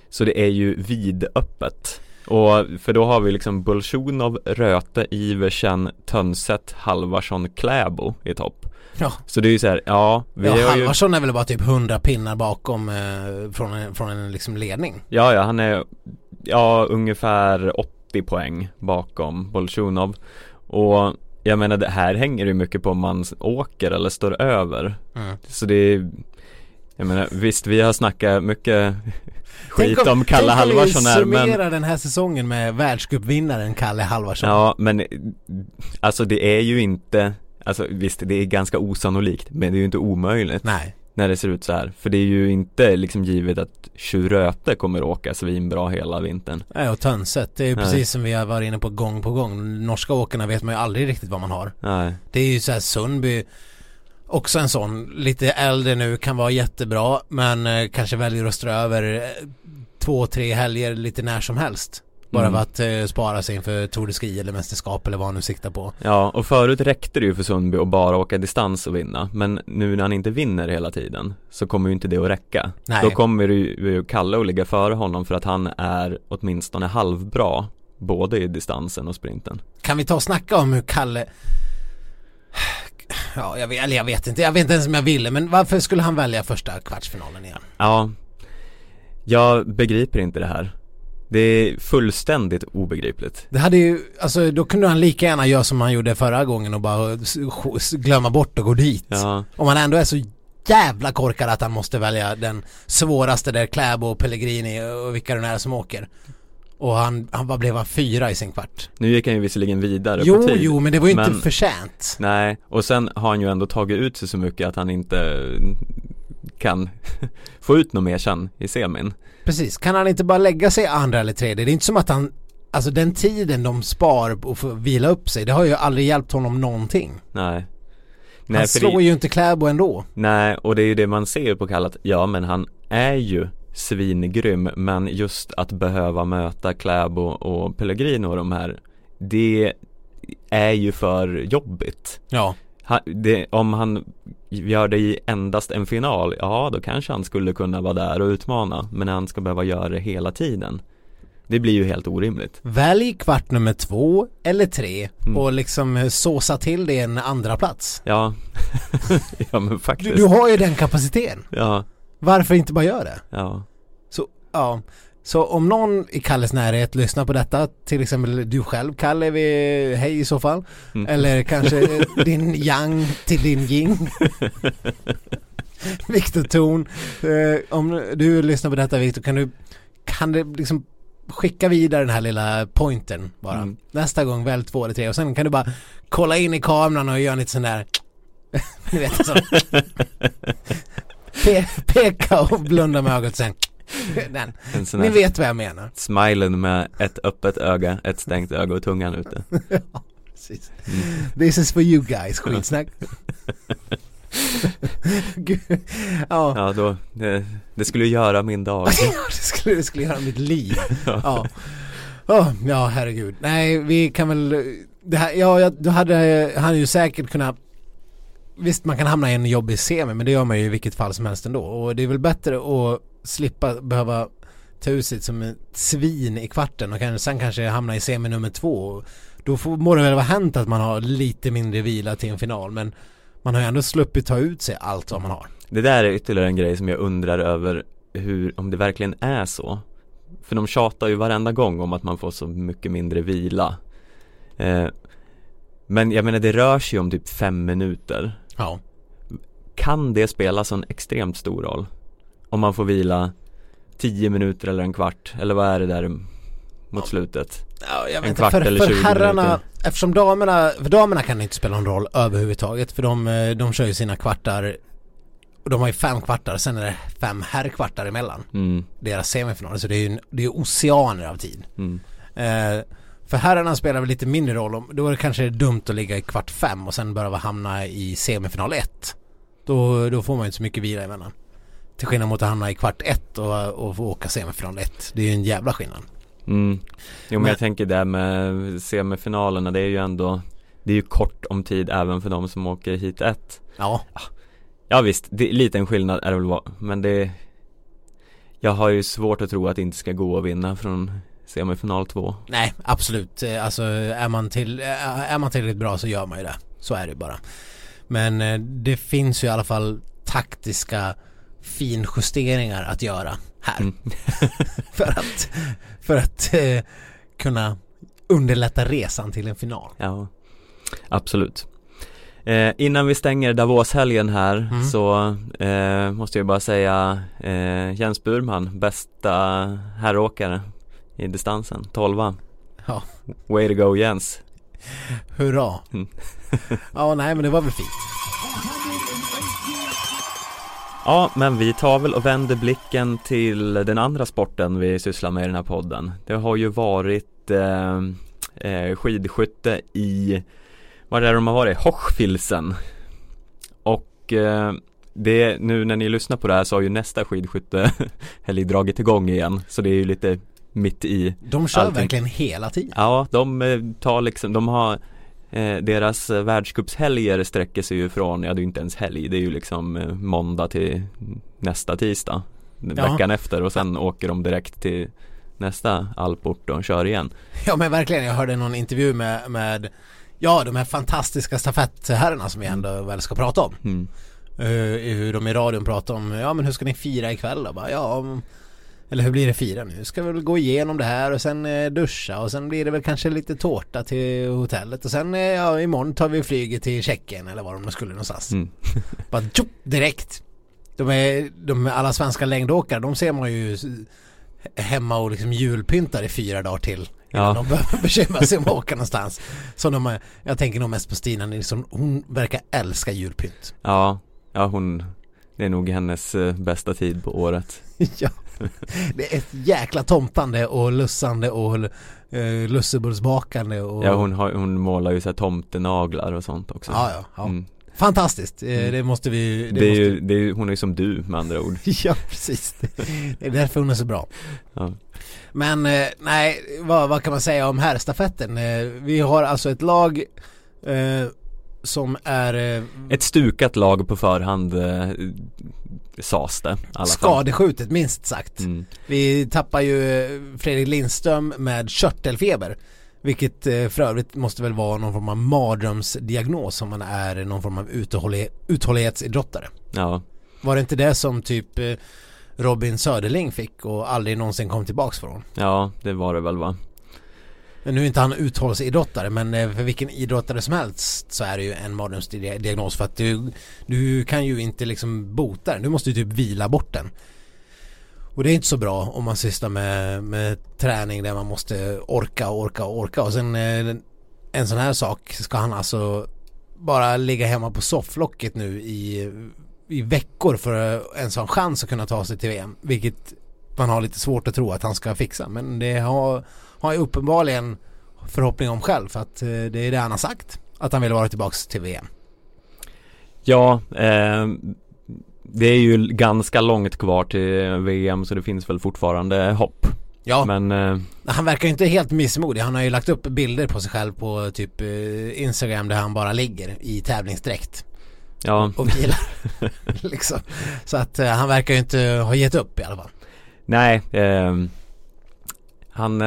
Så det är ju vidöppet. Och för då har vi liksom Bolsjunov, Röte, Iversen, Tönset, Halvarsson, Kläbo i topp. Ja. Så det är ju så här, ja, vi ja, har ju Halvarsson är väl bara typ 100 pinnar bakom eh, från en, från en liksom ledning. Ja, ja, han är ja, ungefär 80 poäng bakom Bolsjunov Och jag menar det här hänger ju mycket på om man åker eller står över Mm. Så det är Jag menar visst vi har snackat mycket skit Tänk om Kalle Halvarsson här Tänk om vi men den här säsongen med världscupvinnaren Kalle Halvarsson. Ja men Alltså det är ju inte Alltså visst det är ganska osannolikt men det är ju inte omöjligt Nej. när det ser ut så här För det är ju inte liksom givet att Tjuröte kommer åka svinbra hela vintern Nej, och Tönset. Det är ju Nej. precis som vi har varit inne på gång på gång. Norska åkarna vet man ju aldrig riktigt vad man har. Nej Det är ju så här Sundby Också en sån, lite äldre nu, kan vara jättebra men eh, kanske väljer att strö över eh, två, tre helger lite när som helst. Bara Mm. för att eh, spara sig inför Tour de Ski eller mästerskap eller vad han nu siktar på. Ja, och förut räckte det ju för Sundby att bara åka distans och vinna Men nu när han inte vinner hela tiden Så kommer ju inte det att räcka Nej. Då kommer ju Kalle att ligga före honom för att han är åtminstone halvbra Både i distansen och sprinten Kan vi ta och snacka om hur Kalle Ja, jag vet, eller jag vet inte. Jag vet inte ens om jag ville. Men varför skulle han välja första kvartsfinalen igen? Ja Jag begriper inte det här Det är fullständigt obegripligt Det hade ju, alltså då kunde han lika gärna göra som han gjorde förra gången och bara glömma bort och gå dit. Ja, Om han ändå är så jävla korkad att han måste välja den svåraste där Kläbo och Pellegrini och vilka det nu är som åker. Och han, han vad blev han fyra i sin kvart? nu gick han ju visserligen vidare Jo, på tid jo, men det var ju inte men- förtjänt. Nej, och sen har han ju ändå tagit ut sig så mycket att han inte kan få ut något mer sen i semin Precis, kan han inte bara lägga sig andra eller tredje? Det är inte som att han, alltså den tiden de spar och får vila upp sig, det har ju aldrig hjälpt honom någonting. Nej han för slår det, ju inte Kläbo ändå. Nej, och det är ju det man ser på Kallat Ja men han är ju svingrym men just att behöva möta Kläbo och Pellegrino och de här Det är ju för jobbigt. Ja, ha, det, Om han gör det i endast en final, ja då kanske han skulle kunna vara där och utmana Men han ska behöva göra det hela tiden. Det blir ju helt orimligt. Välj kvart nummer två eller tre Mm. och liksom såsa till det en andra plats. Ja, ja men Du, faktiskt. du har ju den kapaciteten. Ja, Varför inte bara göra det? ja, Så, ja. Så om någon i Kalles närhet lyssnar på detta, till exempel du själv Kalle, vi, hej i så fall. Mm. Eller kanske din yang till din yin. Viktor Thorn. Eh, om du lyssnar på detta Viktor, kan du, kan du liksom skicka vidare den här lilla pointern bara. Mm. Nästa gång välj två eller tre och sen kan du bara kolla in i kameran och göra lite sån där Ni vet så. Pe peka och blunda med ögat sen. Den. Ni vet vad jag menar. smilen med ett öppet öga, ett stängt öga och tungan ute ja, precis. mm. This is for you guys, skitsnack. Ja. Ja då, det, det skulle göra min dag det, skulle, det skulle göra mitt liv. Ja. Oh, ja, herregud. Nej, vi kan väl... Det här, ja, jag, då hade han ju säkert kunnat... Visst, man kan hamna i en jobbig semi, men det gör man ju i vilket fall som helst ändå. Och det är väl bättre att slippa behöva ta ut sig som ett svin i kvarten och kan, sen kanske hamna i semi nummer två. Då får, må det väl vara hänt att man har lite mindre vila till en final, men man har ju ändå sluppit ta ut sig allt vad man har. Det där är ytterligare en grej som jag undrar över hur, om det verkligen är så För de tjatar ju varenda gång om att man får så mycket mindre vila eh, Men jag menar det rör sig om typ fem minuter Ja. Kan det spela sån extremt stor roll? Om man får vila tio minuter eller en kvart, eller vad är det där mot slutet? Ja, jag En vet inte, kvart för, eller för 20 herrarna, minuter. eftersom damerna, för damerna kan det inte spela någon roll överhuvudtaget för de, eh, de kör ju sina kvartar och de har ju fem kvartar, sen är det fem herrkvartar emellan Mm, deras semifinaler så det är ju en- det är oceaner av tid. mm, Eh, för herrarna spelar väl lite mindre roll, om, då är det kanske dumt att ligga i kvart fem och sen behöva hamna i semifinal ett. Då, då får man ju inte så mycket vila emellan. Till skillnad mot att hamna i kvart ett och, och få åka semifinal ett. Det är ju en jävla skillnad. mm. Jo men Men- jag tänker det med semifinalerna, det är ju ändå Det är ju kort om tid även för de som åker hit ett Ja, Ja visst, det, liten skillnad är det väl va- men det Jag har ju svårt att tro att det inte ska gå att vinna från semifinal två. Nej, absolut. Eh, Alltså är man, till, eh, är man tillräckligt bra så gör man ju det. Så är det bara. Men eh, det finns ju i alla fall taktiska finjusteringar att göra här. Mm. för att, för att eh, kunna underlätta resan till en final. Ja, absolut. Eh, innan vi stänger Davos-helgen här Mm. så eh, måste jag bara säga eh, Jens Burman, bästa herråkare i distansen, 12 Ja. Way to go Jens. Hurra! Mm. ja, nej men det var väl fint. Ja, men vi tar väl och vänder blicken till den andra sporten vi sysslar med i den här podden. Det har ju varit eh, eh, skidskytte i, vad är det de har varit? Hochfilzen. Och eh, det, nu när ni lyssnar på det här så har ju nästa skidskytte helg dragit igång igen. Så det är ju lite mitt i De kör Allting. verkligen hela tiden. Ja, de eh, tar liksom, de har eh, Deras eh, världscupshelger sträcker sig ju från, ja det är ju inte ens helg, det är ju liksom eh, måndag till nästa tisdag Ja. Veckan efter och sen åker de direkt till nästa alport och kör igen Ja men verkligen, jag hörde någon intervju med, med Ja, de här fantastiska stafettherrarna som vi ändå väl ska prata om. mm. Eh, hur de i radion pratar om, ja men hur ska ni fira ikväll då? Bara, ja, om- eller hur blir det fira nu? Ska vi väl gå igenom det här och sen eh, duscha och sen blir det väl kanske lite tårta till hotellet och sen, eh, ja imorgon tar vi flyget till Tjeckien eller var de nu skulle någonstans. Mm. Bara tjopp, direkt. De är, de är alla svenska längdåkare, de ser man ju hemma och liksom julpyntar i fyra dagar till. Innan Ja. de behöver bekymra sig om att åka någonstans. Så de är, jag tänker nog mest på Stina Nilsson, hon verkar älska julpynt. Ja, ja hon Det är nog hennes eh, bästa tid på året ja. Det är ett jäkla tomtande och lussande och uh, lussebullsbakande och Ja hon, har, hon målar ju så här tomtenaglar och sånt också Ja, ja, ja. Mm. Fantastiskt, Eh, Mm. det måste vi Det, är måste... ju, det är hon är ju som du med andra ord Ja, precis. Det är därför hon är så bra. ja. Men eh, nej, vad, vad kan man säga om herrstafetten? Eh, vi har alltså ett lag eh, som är eh, Ett stukat lag på förhand eh, sades det skadeskjutet minst sagt. mm. Vi tappar ju eh, Fredrik Lindström med körtelfeber. Vilket eh, för övrigt måste väl vara någon form av mardrömsdiagnos om man är någon form av uthållig, uthållighetsidrottare. Ja, Var det inte det som typ eh, Robin Söderling fick och aldrig någonsin kom tillbaks från? ja det var det väl va nu är inte han uthållsidrottare men eh, för vilken idrottare som helst så är det ju en mardrömsdiagnos för att du, du kan ju inte liksom bota den. Du måste ju typ vila bort den. Och det är inte så bra om man sysslar med, med träning där man måste orka, orka, orka och sen eh, en sån här sak ska han alltså bara ligga hemma på sofflocket nu i, i veckor för en sån chans att kunna ta sig till VM. Vilket man har lite svårt att tro att han ska fixa. Men det har, har jag uppenbarligen förhoppning om själv för att eh, det är det han har sagt. Att han vill vara tillbaks till VM. Ja, eh, det är ju ganska långt kvar till VM så det finns väl fortfarande hopp Ja, Men eh, han verkar ju inte helt missmodig. Han har ju lagt upp bilder på sig själv på typ eh, Instagram där han bara ligger i tävlingsdräkt ja, och vilar. liksom. Så att eh, han verkar ju inte ha gett upp i alla fall. nej eh, Han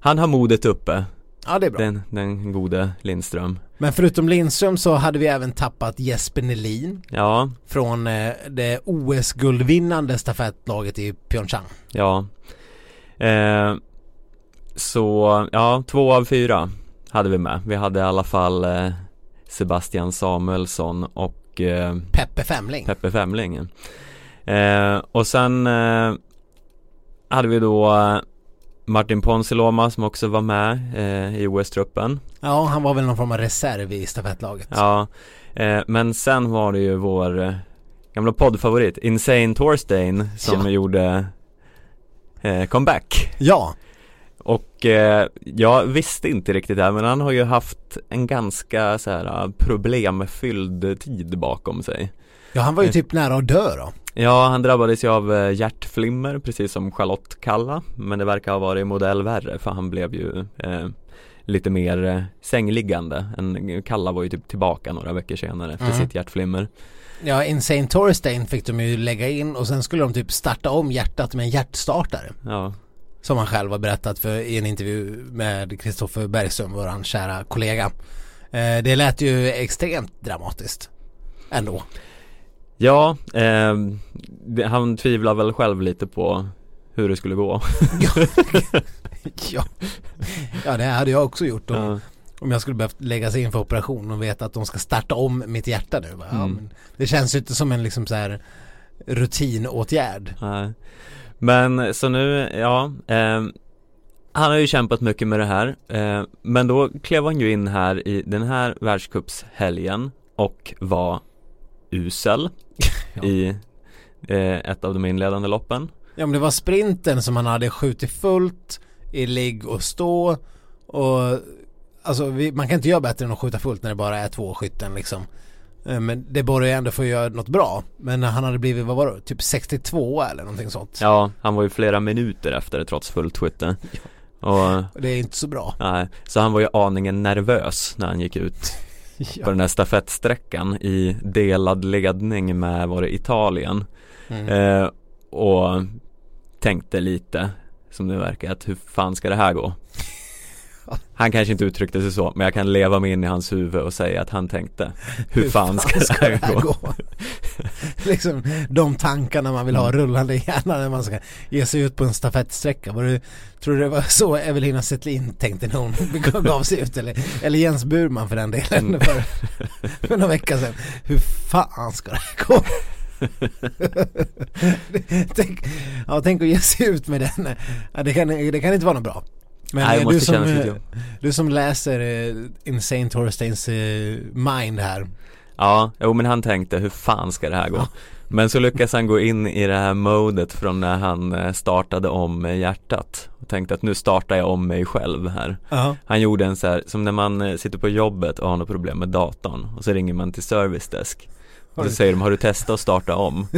Han har modet uppe Ja, det är bra. den, den gode Lindström Men förutom Lindström så hade vi även tappat Jesper Nelin Ja, från eh, det OS-guldvinnande stafettlaget i Pyeongchang. ja eh, Så, ja, två av fyra hade vi med Vi hade i alla fall eh, Sebastian Samuelsson och eh, Peppe Femling. Peppe Femling eh, Och sen eh, hade vi då Martin Ponsiluoma som också var med eh, i OS-truppen Ja, han var väl någon form av reserv i stafettlaget. Ja, eh, men sen var det ju vår eh, gamla poddfavorit Insane Torstein som Ja. gjorde eh, comeback Ja, Och eh, jag visste inte riktigt det här men han har ju haft en ganska så här eh, problemfylld tid bakom sig ja han var ju typ nära att dö då. Ja, han drabbades ju av eh, hjärtflimmer precis som Charlotte Kalla Men det verkar ha varit modell värre för han blev ju eh, lite mer eh, sängliggande än Kalla var ju typ tillbaka några veckor senare efter Mm. sitt hjärtflimmer Ja, Insane Torstein fick de ju lägga in och sen skulle de typ starta om hjärtat med en hjärtstartare. Ja, Som han själv har berättat för, i en intervju med Kristoffer Bergström, vår kära kollega. Eh, det lät ju extremt dramatiskt. Ändå. Ja, eh, han tvivlar väl själv lite på hur det skulle gå. ja. ja, det hade jag också gjort om, Ja. om jag skulle behövt lägga sig in för operation och veta att de ska starta om mitt hjärta nu. Ja, Mm. det känns ju inte som en liksom så här rutinåtgärd. Nej. Men så nu, ja ehm, Han har ju kämpat mycket med det här eh, Men då klev han ju in här i den här världscupshelgen och var usel Ja. i eh, ett av de inledande loppen Ja men det var sprinten som han hade skjutit fullt i ligg och stå och alltså vi, man kan inte göra bättre än att skjuta fullt när det bara är två skytten liksom. Eh, Men det borde ju ändå få göra något bra. Men han hade blivit, vad var det, typ 62 eller någonting sånt. Ja, han var ju flera minuter efter det trots fullt skytte Och, Och det är inte så bra. nej, så han var ju aningen nervös när han gick ut på den här stafettsträckan i delad ledning med, var det Italien Mm. Eh, och tänkte lite som det verkar att hur fan ska det här gå? Han kanske inte uttryckte sig så men jag kan leva mig in i hans huvud och säga att han tänkte Hur, fan, ska, det här gå? liksom de tankarna man vill ha rullande i hjärnan när man ska ge sig ut på en stafettsträcka. Var det, tror du det var så Evelina Settlin tänkte när hon gav sig ut? Eller, eller Jens Burman för den delen Mm. för, för några veckor sedan. Hur fan ska det här gå? tänk, ja, tänk att ge sig ut med den. Ja, det, kan, det kan inte vara något bra. Men Nej, det eh, du, som, eh, du som läser eh, Insane Torsteins mind här. Ja, jo men han tänkte hur fan ska det här gå? Men så lyckas han gå in i det här modet från när han startade om hjärtat och tänkte att nu startar jag om mig själv här Ja. Han gjorde en så här, som när man sitter på jobbet och har något problem med datorn och så ringer man till service desk och så säger de, har du testat att starta om?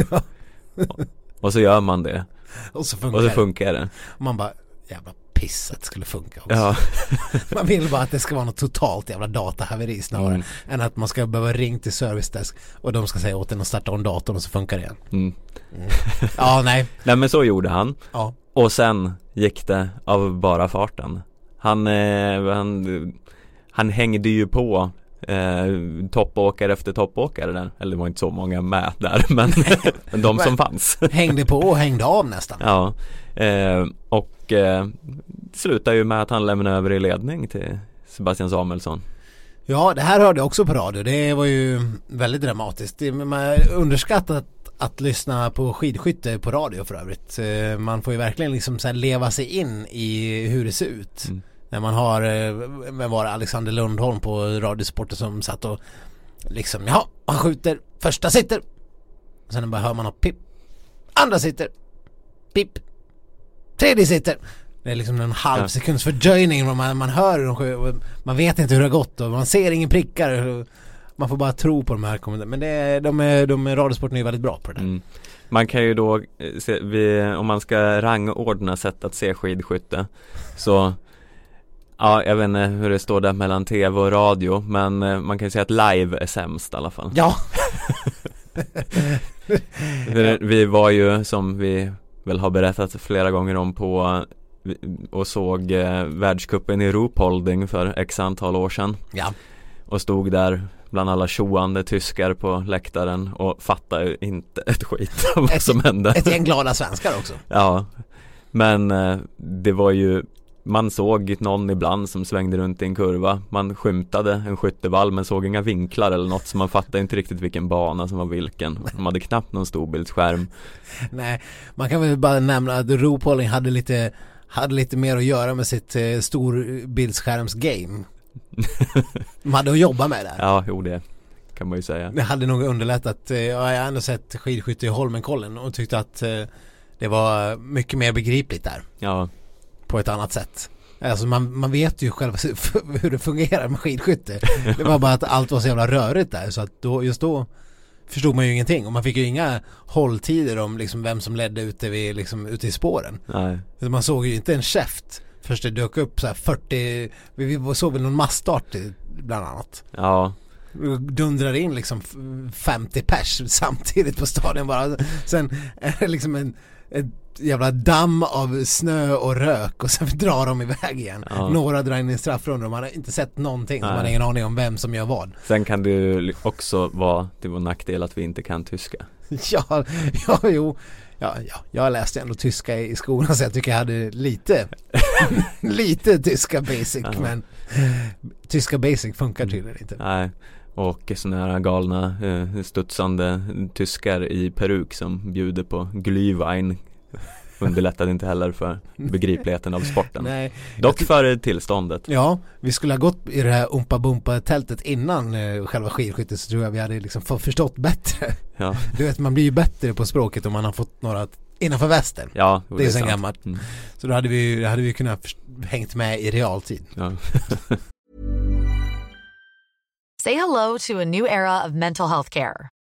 och, så gör man det Och så funkar och så det. funkar det Man bara, jävla piss att det skulle funka också. Ja, Man vill bara att det ska vara något totalt jävla datahaveri snarare Mm. än att man ska behöva ringa till service desk och de ska säga åt en att starta om datorn och så funkar det igen. mm. Ja, nej. Nej men så gjorde han Ja. och sen gick det av bara farten Han, eh, han, han hängde ju på eh, toppåkare efter toppåkare där Eller det var inte så många med där men, men de som fanns Hängde på och hängde av nästan. Ja, eh, och eh, slutar ju med att han lämnar över i ledning till Sebastian Samuelsson Ja, det här hörde jag också på radio. Det var ju väldigt dramatiskt. Man underskattat att lyssna på skidskytte på radio för övrigt. Eh, Man får ju verkligen liksom så leva sig in i hur det ser ut. Mm. När man har, eh, vem var det, Alexander Lundholm på Radiosporten som satt och liksom, ja, han skjuter, första sitter. Sen bara hör man något pip. Andra sitter. Pip. Tredje sitter. Det är liksom en halv sekunds fördröjning man, man hör hur de skjuter. Man vet inte hur det har gått och man ser ingen prickar. Man får bara tro på de här kommentarerna. Men det är, de är, de är Radiosporten är ju väldigt bra på det där. mm. Man kan ju då, eh, se, vi, om man ska rangordna sätt att se skidskytte Så Ja, jag vet inte hur det står där mellan tv och radio men eh, man kan ju säga att live är sämst i alla fall Ja, Vi var ju som vi väl har berättat flera gånger om på och såg eh, världscupen i Ruhpolding för x antal år sedan ja. och stod där bland alla tjoande tyskar på läktaren och fattade inte ett skit av vad Ett- som hände Ett gäng glada svenskar också. Ja Men eh, det var ju Man såg någon ibland som svängde runt i en kurva Man skymtade en skyttevall men såg inga vinklar eller något så man fattade inte riktigt vilken bana som var vilken De hade knappt någon storbildsskärm Nej, man kan väl bara nämna att Ruhpolding hade lite hade lite mer att göra med sitt eh, storbildsskärms-game. De hade att jobba med där. Ja, jo det kan man ju säga Det hade nog underlättat. eh, Ja, jag har ändå sett skidskytte i Holmenkollen och tyckte att eh, det var mycket mer begripligt där Ja, på ett annat sätt. Alltså man, man vet ju själv hur det fungerar med skidskytte. Det var bara att allt var så jävla rörigt där så att då, just då förstod man ju ingenting och man fick ju inga hålltider om liksom vem som ledde ute, vid, liksom, ute i spåren. nej Man såg ju inte en käft först det dök upp så här 40, vi såg väl någon massstart bland annat. Ja, Dundrar in liksom f- 50 pers samtidigt på stadion bara. Sen är det liksom en ett jävla damm av snö och rök och sen drar de iväg igen. Ja. Några drar in i straffrundor och man har inte sett någonting. Så man har ingen aning om vem som gör vad. Sen kan det ju också vara till vår nackdel att vi inte kan tyska Ja, ja, jo. Ja, ja, jag läste ändå tyska i skolan så jag tycker jag hade lite, lite tyska basic Ja. men tyska basic funkar tydligen inte. Nej och sådana här galna eh, studsande tyskar i peruk som bjuder på Glühwein underlättade inte heller för begripligheten av sporten. Nej, Dock för tillståndet. ja, vi skulle ha gått i det här Umpa Bumpa tältet innan eh, själva skidskyttet så tror jag vi hade liksom förstått bättre. Ja, Du vet man blir ju bättre på språket om man har fått några innanför västen. ja Det är sen gammalt. Mm. Så då hade vi, då hade vi kunnat hängt med i realtid. Ja. Say hello to a new era of mental health care.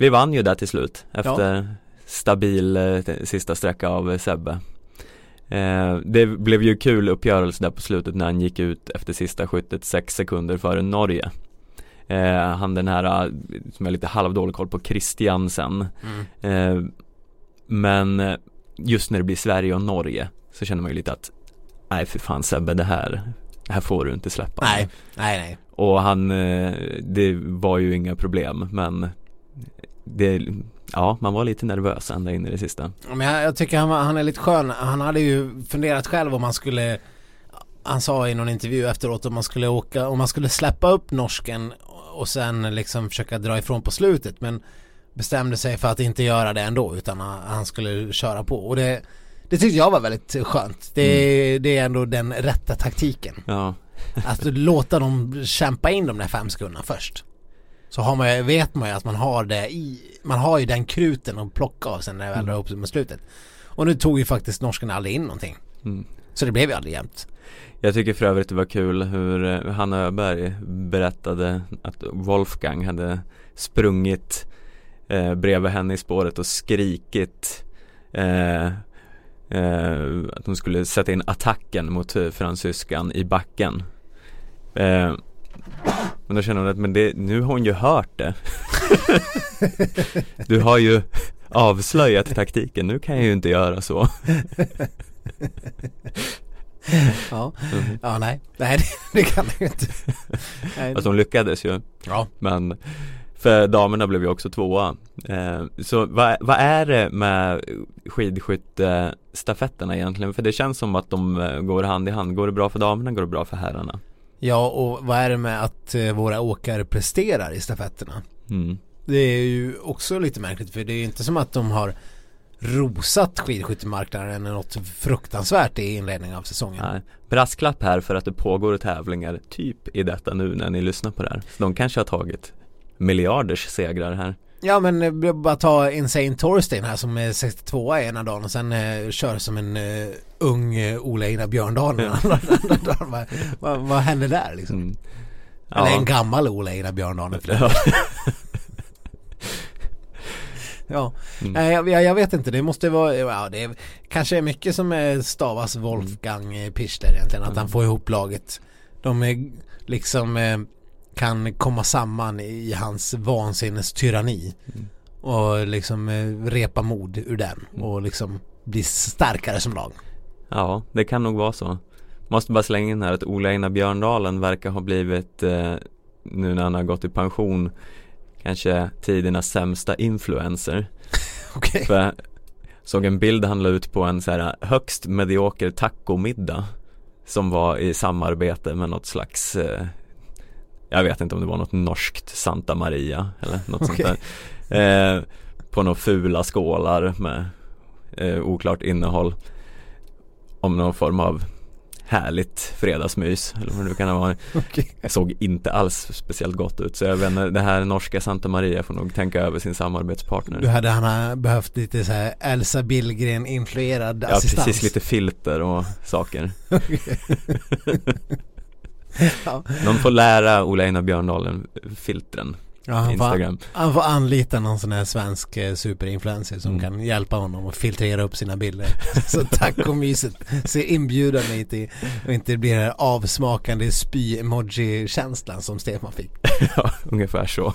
Vi vann ju där till slut efter stabil eh, sista sträcka av Sebbe. Eh, det blev ju kul uppgörelse där på slutet när han gick ut efter sista skyttet sex sekunder före Norge. Eh, han den här, som har lite halvdålig koll på, Christiansen. Mm. Eh, men just när det blir Sverige och Norge så känner man ju lite att nej för fan Sebbe det här, det här får du inte släppa. nej, nej, nej. Och han, det var ju inga problem men det, ja man var lite nervös ända in i det sista. Men jag, jag tycker han, var- han är lite skön. Han hade ju funderat själv om man skulle Han sa i någon intervju efteråt om man skulle åka, om man skulle släppa upp norsken och sen liksom försöka dra ifrån på slutet men bestämde sig för att inte göra det ändå utan han skulle köra på och det det tyckte jag var väldigt skönt. Det, det är ändå den rätta taktiken. Ja, Att låta dem kämpa in de där fem sekunderna först. Så har man, vet man ju att man har det i, man har ju den kruten att plocka av sen när det väl drar ihop sig med slutet. Och nu tog ju faktiskt norskarna aldrig in någonting. mm. Så det blev ju aldrig jämnt. Jag tycker för övrigt det var kul hur eh, Hanna Öberg berättade att Wolfgang hade sprungit eh, bredvid henne i spåret och skrikit eh, eh, att hon skulle sätta in attacken mot eh, fransyskan i backen. Eh, men då känner hon att men det, nu har hon ju hört det. du har ju avslöjat taktiken, nu kan jag ju inte göra så. Ja, Mm. ja nej. Nej det, kan det ju inte. Nej. Alltså hon lyckades ju Ja. Men för damerna blev ju också tvåa eh, Så vad, vad är det med skidskyttestafetterna egentligen? För det känns som att de eh, går hand i hand Går det bra för damerna går det bra för herrarna ja, och vad är det med att eh, våra åkare presterar i stafetterna? mm. Det är ju också lite märkligt för det är ju inte som att de har rosat skidskyttemarknaden något fruktansvärt i inledningen av säsongen. Nej. Brasklapp här för att det pågår tävlingar typ i detta nu när ni lyssnar på det här de kanske har tagit miljarders segrar här Ja men eh, bara ta Insane Torstein här som är 62 ena dagen och sen eh, kör som en eh, ung eh, Ola Einar Björndal den andra dagen. Vad, vad, vad händer där liksom? mm. Eller en gammal Ola Einar Björndal ja. Ja, Mm. Jag, jag, jag vet inte, det måste vara, ja det är, kanske är mycket som är stavas Wolfgang mm. Pichler egentligen, att han får ihop laget. De är liksom eh, kan komma samman i hans vansinnes tyranni Mm. och liksom eh, repa mod ur den och liksom bli starkare som lag. Ja, det kan nog vara så Måste bara slänga in här att Ola Einar Björndalen verkar ha blivit eh, Nu när han har gått i pension Kanske tidernas sämsta influencer Okej. För Såg en bild han la ut på en så här högst medioker tacomiddag Som var i samarbete med något slags eh, Jag vet inte om det var något norskt Santa Maria eller något Okej. sånt där. Eh, På några fula skålar med eh, oklart innehåll. Om någon form av härligt fredagsmys eller vad det nu kan Okej. Det såg inte alls speciellt gott ut så jag vet inte, det här norska Santa Maria får nog tänka över sin samarbetspartner. Du hade han eh, behövt lite så här Elsa Billgren influerad Ja assistans. precis, lite filter och saker ja. Någon får lära Ola Einar Björndalen filtren Ja, han, får, Instagram han får anlita någon sån här svensk eh, superinfluencer som Mm. kan hjälpa honom att filtrera upp sina bilder. Så tacomyset ser inbjudande ut i och inte blir den här avsmakande spy-emoji-känslan som Stefan fick. Ja, ungefär så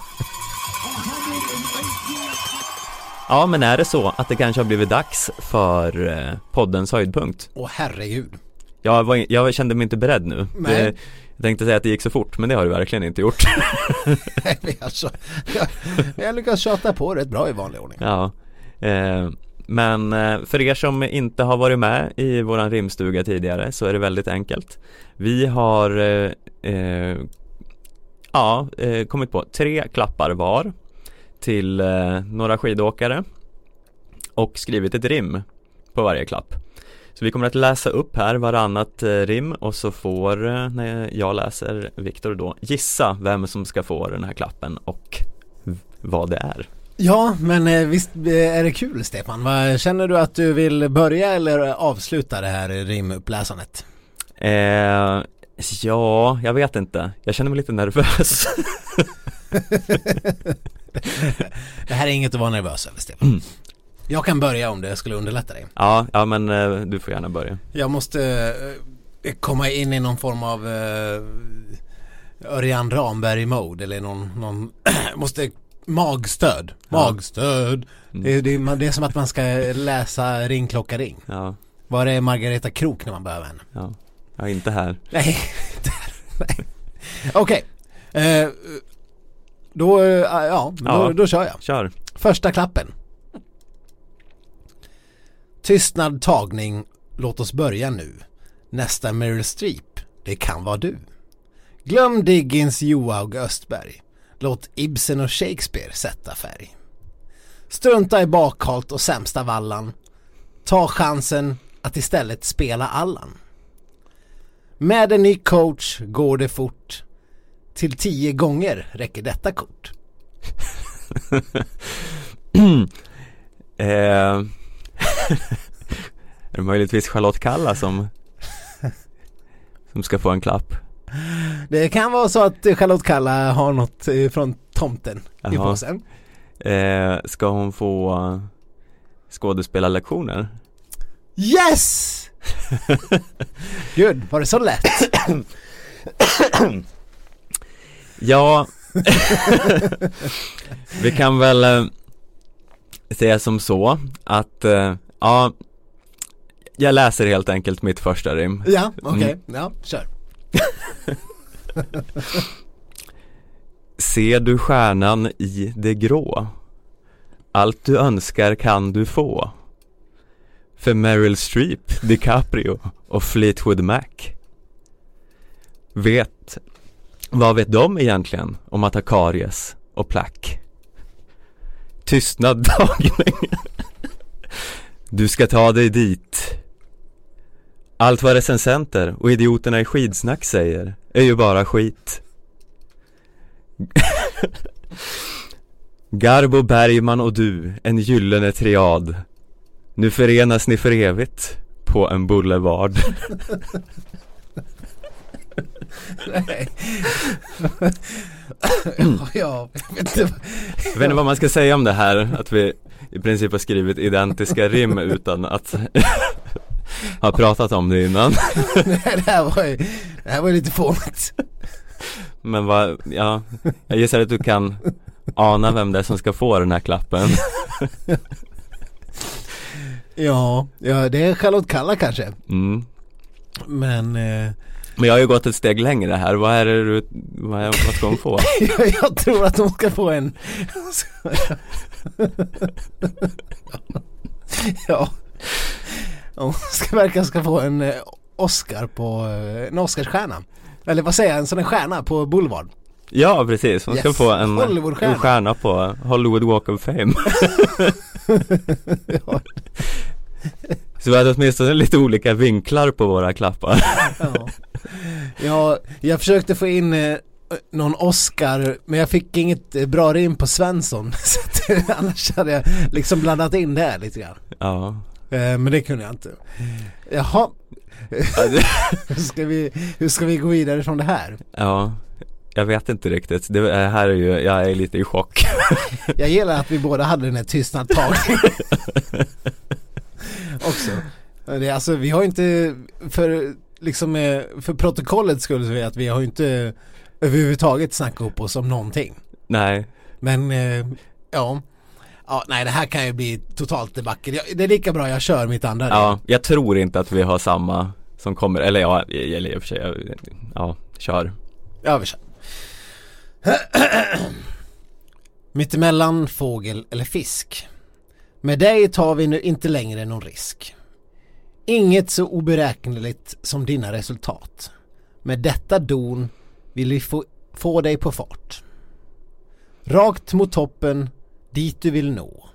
Ja men är det så att det kanske har blivit dags för eh, poddens höjdpunkt? Åh herregud. Jag, var, jag kände mig inte beredd nu Nej. det, Jag tänkte säga att det gick så fort men det har det verkligen inte gjort. Nej, alltså, jag, jag lyckas tjata på rätt bra i vanlig ordning. Ja eh, Men eh, för er som inte har varit med i våran rimstuga tidigare så är det väldigt enkelt. Vi har eh, eh, Ja, eh, kommit på tre klappar var Till eh, några skidåkare Och skrivit ett rim på varje klapp Så vi kommer att läsa upp här varannat eh, rim och så får, eh, när jag läser Viktor då gissa vem som ska få den här klappen och vad det är Ja, men eh, visst är det kul Stefan? Känner du att du vill börja eller avsluta det här rimuppläsandet? Eh, ja, jag vet inte. Jag känner mig lite nervös. Det här är inget att vara nervös över Stefan. Mm. Jag kan börja om det skulle underlätta dig. ja, ja men eh, du får gärna börja. Jag måste eh, komma in i någon form av eh, Örjan Ramberg-mode eller någon, någon måste magstöd. Ja. Magstöd. Mm. Det, det, det är som att man ska läsa Ring klocka ring. Ja, Var är Margareta Krok när man behöver henne? ja. Ja, inte här. Nej, där, nej. Okej. Eh, då, ja, då, Ja. då kör jag. Kör. Första klappen. Tystnad tagning, låt oss börja nu. Nästa Meryl Streep, det kan vara du. Glöm Diggins, Johaug, Östberg. Låt Ibsen och Shakespeare sätta färg. Strunta i bakhalt och sämsta vallan. Ta chansen att istället spela Allan. Med en ny coach går det fort. Till tio gånger räcker detta kort. eh, är det möjligtvis Charlotte Kalla som som ska få en klapp? Det kan vara så att Charlotte Kalla har något från tomten i Jaha. påsen. Eh, ska hon få skådespelarlektioner? Yes! Gud, var det så lätt? Ja, vi kan väl eh, säga som så att, eh, ja, jag läser helt enkelt mitt första rim. Ja, okej. Mm. Ja, kör. Ser du stjärnan i det grå? Allt du önskar kan du få. För Meryl Streep, DiCaprio och Fleetwood Mac. Vet, vad vet de egentligen om att ha karies och plack? Tystnad dagning. Du ska ta dig dit. Allt vad recensenter och idioterna i skidsnack säger är ju bara skit. Garbo Bergman och du, en gyllene triad Nu förenas ni för evigt på en boulevard Nej. ja, jag vet inte. Jag vet inte vad man ska säga om det här, att vi i princip har skrivit identiska rim utan att ha pratat om det innan det här var ju, det här var ju lite fånigt. Men vad, ja, jag gissar att du kan ana vem det är som ska få den här klappen Ja, ja, det är Charlotte Kalla kanske. mm. Men eh, Men jag har ju gått ett steg längre här, vad är det du, vad, är, vad ska hon få? jag, tror att hon ska få en ja. Hon ska verkar ska få en eh, Oscar på, eh, en Oscarsstjärna. Eller vad säger jag, en sån här stjärna på Boulevard. Ja precis, hon ska Yes. få en, Hollywoodstjärna. en stjärna på Hollywood Walk of Fame ja. Så vi hade åtminstone lite olika vinklar på våra klappar Ja. Ja, jag försökte få in eh, någon Oscar men jag fick inget eh, bra rim på Svensson. Så att, eh, annars hade jag liksom blandat in det lite grann. Ja, Eh, men det kunde jag inte. Jaha, hur ska, vi, hur ska vi gå vidare från det här? ja jag vet inte riktigt, det är- här är ju, jag är lite i chock Jag gillar att vi båda hade den här tystnadtagningen. Också. Det, alltså, vi har inte, för, liksom, eh, för protokollet skulle säga att vi har inte överhuvudtaget snackat upp oss om någonting. Nej, Men eh, ja. Ja, nej det här kan ju bli totalt debacle. Det är lika bra jag kör mitt andra. ja, jag tror inte att vi har samma som kommer, eller ja, eller i och för sig, ja, kör Ja, vi kör. Mittemellan fågel eller fisk. Med dig tar vi nu inte längre någon risk. Inget så oberäkneligt som dina resultat. Med detta don vill vi få, få dig på fart. Rakt mot toppen, dit du vill nå.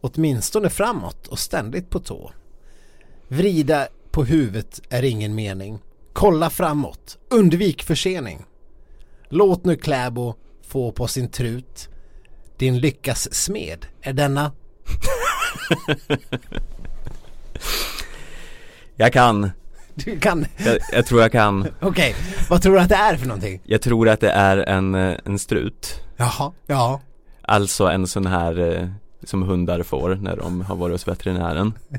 Åtminstone framåt och ständigt på tå. Vrida på huvudet är ingen mening. Kolla framåt, undvik försening. Låt nu Kläbo få på sin trut. Din lyckas smed är denna. Jag kan, Du kan, jag, jag tror jag kan. Okej, vad tror du att det är för någonting? Jag tror att det är en, eh, en strut. Jaha, ja, Alltså en sån här eh, som hundar får när de har varit hos veterinären.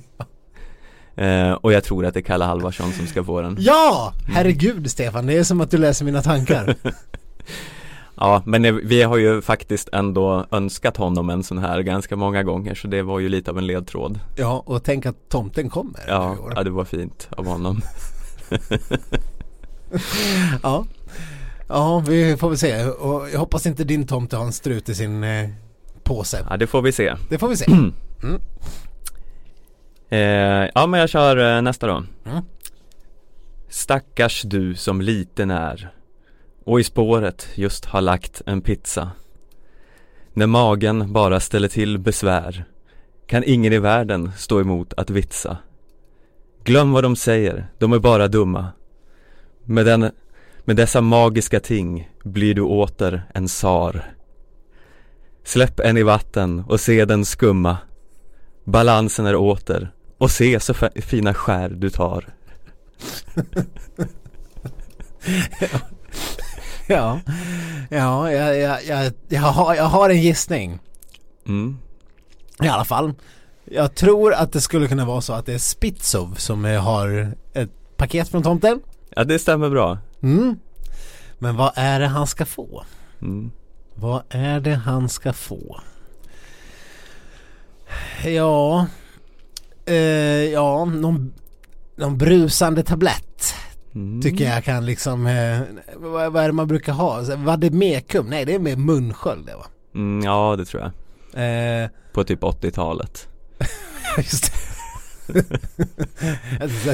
Eh, Och jag tror att det är Kalle Halvarsson som ska få den. Ja, herregud Stefan, det är som att du läser mina tankar. Ja men vi har ju faktiskt ändå önskat honom en sån här ganska många gånger så det var ju lite av en ledtråd Ja, och tänk att tomten kommer Ja, nu i år. ja det var fint av honom ja. Ja, vi får väl se. Och jag hoppas inte din tomte har en strut i sin eh, påse. Ja det får vi se Det får vi se. eh, Ja men jag kör eh, nästa då Mm. Stackars du som liten är och i spåret just har lagt en pizza. När magen bara ställer till besvär kan ingen i världen stå emot att vitsa. Glöm vad de säger, de är bara dumma. Med, den, med dessa magiska ting blir du åter en sar. Släpp en i vatten och se den skumma. Balansen är åter och se så fina skär du tar. Ja, ja jag, jag, jag, jag, har, jag har en gissning. mm. I alla fall. Jag tror att det skulle kunna vara så att det är Spitzov som har ett paket från tomten. Ja det stämmer bra Mm. Men vad är det han ska få? mm. Vad är det han ska få? Ja, eh, ja, någon, någon brusande tablett Mm. tycker jag kan liksom, eh, vad, vad är det man brukar ha? Vademekum? Nej det är med munsköld det va? Mm, ja det tror jag Eh, På typ 80-talet just det.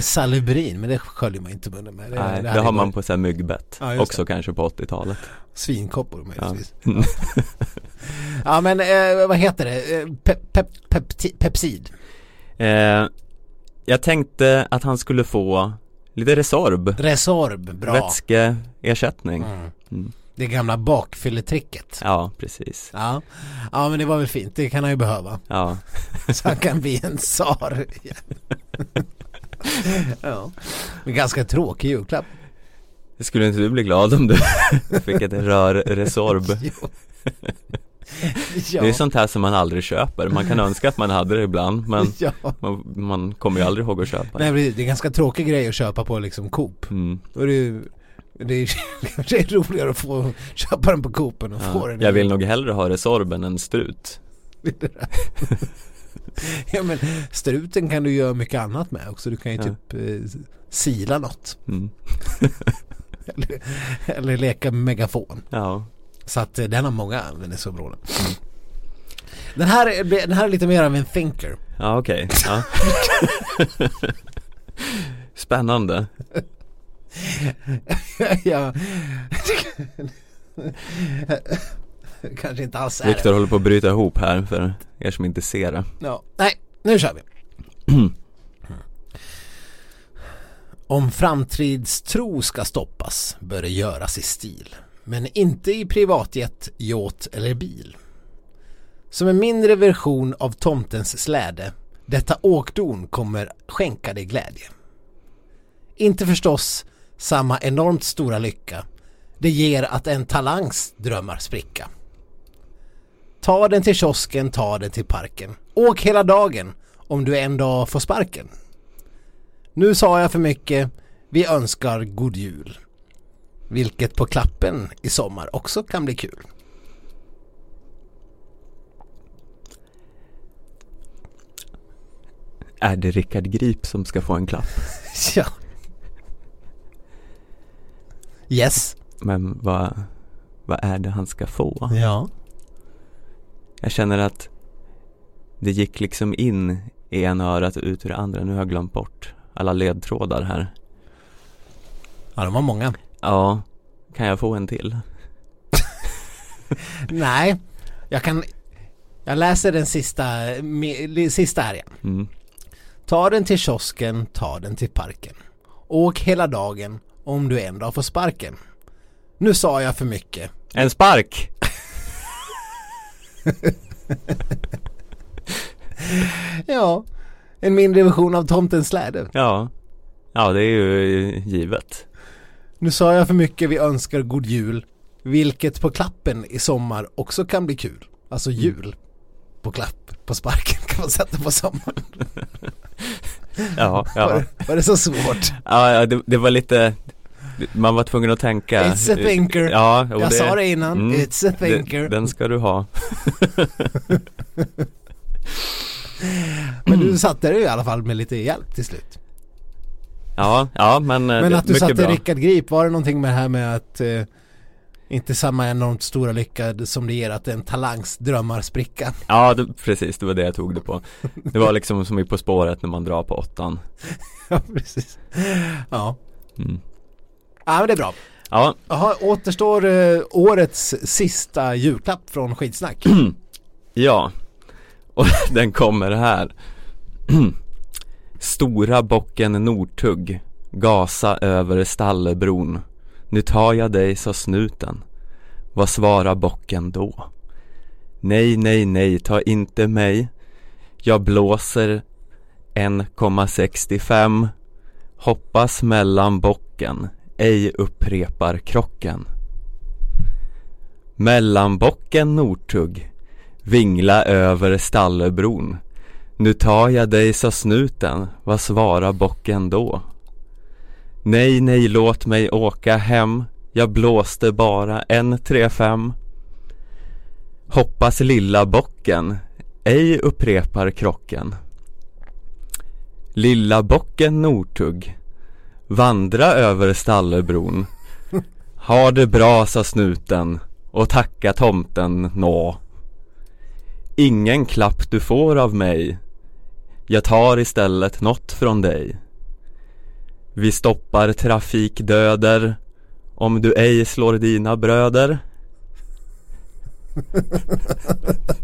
Salubrin men det sköljer man inte munnen med. Det, Nej, det, hade har man på så här myggbett Ja, Också kanske på 80-talet Svinkoppor ja. möjligtvis. Ja. men eh, vad heter det? Eh, Pep, pep, pepti, pepsid. eh, Jag tänkte att han skulle få lite Resorb Resorb, bra. Vätskeersättning Mm. Mm. Det gamla bakfylletricket. Ja, precis Ja. ja, men det var väl fint. Det kan han ju behöva. Ja, Så han kan bli en tsar. ja. Men ganska tråkig julklapp. skulle inte du bli glad om du fick ett rör Resorb? Jo. Det är sånt här som man aldrig köper, man kan önska att man hade det ibland men ja. man, man kommer ju aldrig ihåg att köpa det Nej, det är en ganska tråkig grej att köpa på liksom Coop. mm. Då är det ju det är, det är roligare att få köpa den på Coop än att få ja. den. Jag vill nog hellre ha Resorb än strut Ja men struten kan du göra mycket annat med också. Du kan ju Ja. typ eh, sila något. mm. Eller, eller leka megafon. Ja, Så att eh, den har många användningsområden. Den här, är- den här är lite mer av en thinker. Ja okej, ja. Spännande ja. Kanske inte alls är Viktor håller på att bryta ihop här för er som inte ser det Ja. Nej, nu kör vi. Om framtidstro ska stoppas bör det göras i stil. Men inte i privatjet, yacht eller bil. Som en mindre version av tomtens släde. Detta åkdon kommer skänka dig glädje. Inte förstås samma enormt stora lycka. Det ger att en talangs drömmar spricka. Ta den till kiosken, ta den till parken. Åk hela dagen om du en dag får sparken. Nu sa jag för mycket. Vi önskar god jul. Vilket på klappen i sommar också kan bli kul. Är det Rickard Grip som ska få en klapp? Ja. Yes. Men vad, vad är det han ska få? Ja. Jag känner att det gick liksom in i ena örat och ut ur det andra. Nu har jag glömt bort alla ledtrådar här. Ja, de var många. Ja, kan jag få en till? Nej, jag kan... Jag läser den sista, sista här igen. Mm. Ta den till kiosken, ta den till parken. Åk hela dagen om du en dag får sparken. Nu sa jag för mycket. En spark! Ja, en mindre version av tomtens släde. Ja, ja det är ju givet. Nu sa jag för mycket, vi önskar god jul. Vilket på klappen i sommar också kan bli kul. Alltså jul. På klapp, på sparken kan man sätta på sommaren. Ja, Var, ja. det, var det så svårt? ja, ja det, det var lite man var tvungen att tänka It's a thinker. Ja, Jag sa det innan, mm, it's a thinker. Den, den ska du ha Men du satte det i alla fall med lite hjälp till slut. Ja, ja men, eh, Men att du satte. Rickard Grip, var det någonting med det här med att eh, inte samma enormt stora lycka som det ger att en talangs drömmar spricka? Ja, det, precis, det var det jag tog det på Det var liksom som i På spåret när man drar på åttan ja, precis. Ja. mm. ja, men det är bra. Ja, Jaha, återstår eh, årets sista julklapp från Skitsnack. ja Och den kommer här Stora bocken Nortugg Gasa över Stallebron. Nu tar jag dig, sa snuten. Vad svarar bocken då? Nej, nej, nej, ta inte mig. Jag blåser 1,65 Hoppas mellan bocken Ej upprepar krocken. Mellanbocken Nortugg Vingla över Stallebron. Nu tar jag dig, sa snuten Vad svarar bocken då? Nej, nej, låt mig åka hem Jag blåste bara en tre fem. Hoppas lilla bocken Ej upprepar krocken. Lilla bocken Nortugg Vandra över Stallebron. Ha det bra, sa snuten och tacka tomten nå. Ingen klapp du får av mig Jag tar istället något från dig. Vi stoppar trafikdöder. Om du ej slår dina bröder.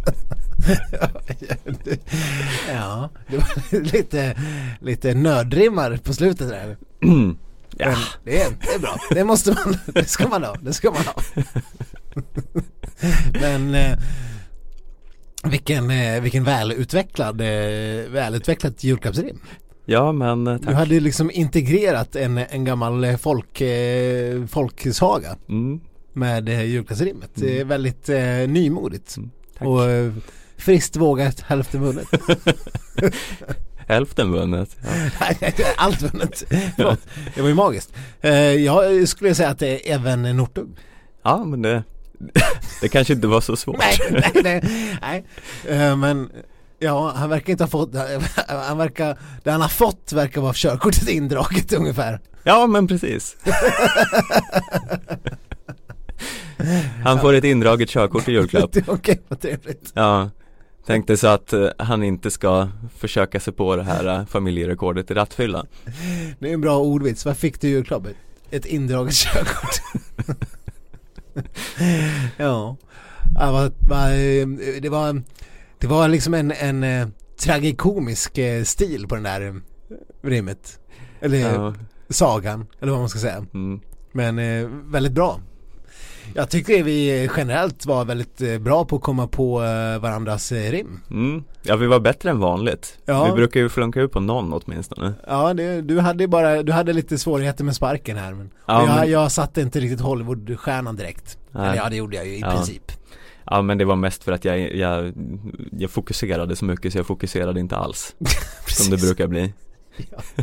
Ja, det var lite, lite nördrimmar på slutet där. Ja, det är, det är bra, det måste man, det ska man ha, det ska man ha. Men eh, vilken, eh, vilken välutvecklad, eh, välutvecklat julklappsrim. ja men eh, Du tack hade ju liksom integrerat en, en gammal folk, folksaga mm, med julklappsrimmet. Det är Mm. väldigt eh, nymodigt. tack. Och friskt vågat, hälften vunnet. Hälften vunnet ja. Allt vunnet. Förlåt, det var ju magiskt. Jag skulle säga att det är även Nortug. ja men det Det kanske inte var så svårt Nej, nej, nej. nej. Eh, men ja, han verkar inte ha fått, han verkar, det han har fått verkar vara körkortet indraget ungefär. Ja men precis Han får ett indraget körkort i julklapp Okej, vad trevligt. Ja Tänkte så att eh, han inte ska försöka sig på det här eh, familjerekordet i rattfylla Det är en bra ordvits. Vad fick du i julklapp? Ett indraget körkort. ja. vad, det var Det var liksom en, en eh, tragikomisk eh, stil på den där eh, rimmet. Eller Ja, sagan, eller vad man ska säga. mm. Men eh, väldigt bra. Jag tycker vi generellt var väldigt eh, bra på att komma på eh, varandras eh, rim. Mm. Ja vi var bättre än vanligt Ja. Vi brukar ju flunka ut på någon åtminstone Ja, det, du hade bara, du hade lite svårigheter med sparken här men, Ja, jag, men- jag satte inte riktigt Hollywoodstjärnan direkt. Nej. Eller ja, det gjorde jag ju i Ja. princip. Ja men det var mest för att jag, jag, jag fokuserade så mycket så jag fokuserade inte alls Som det brukar bli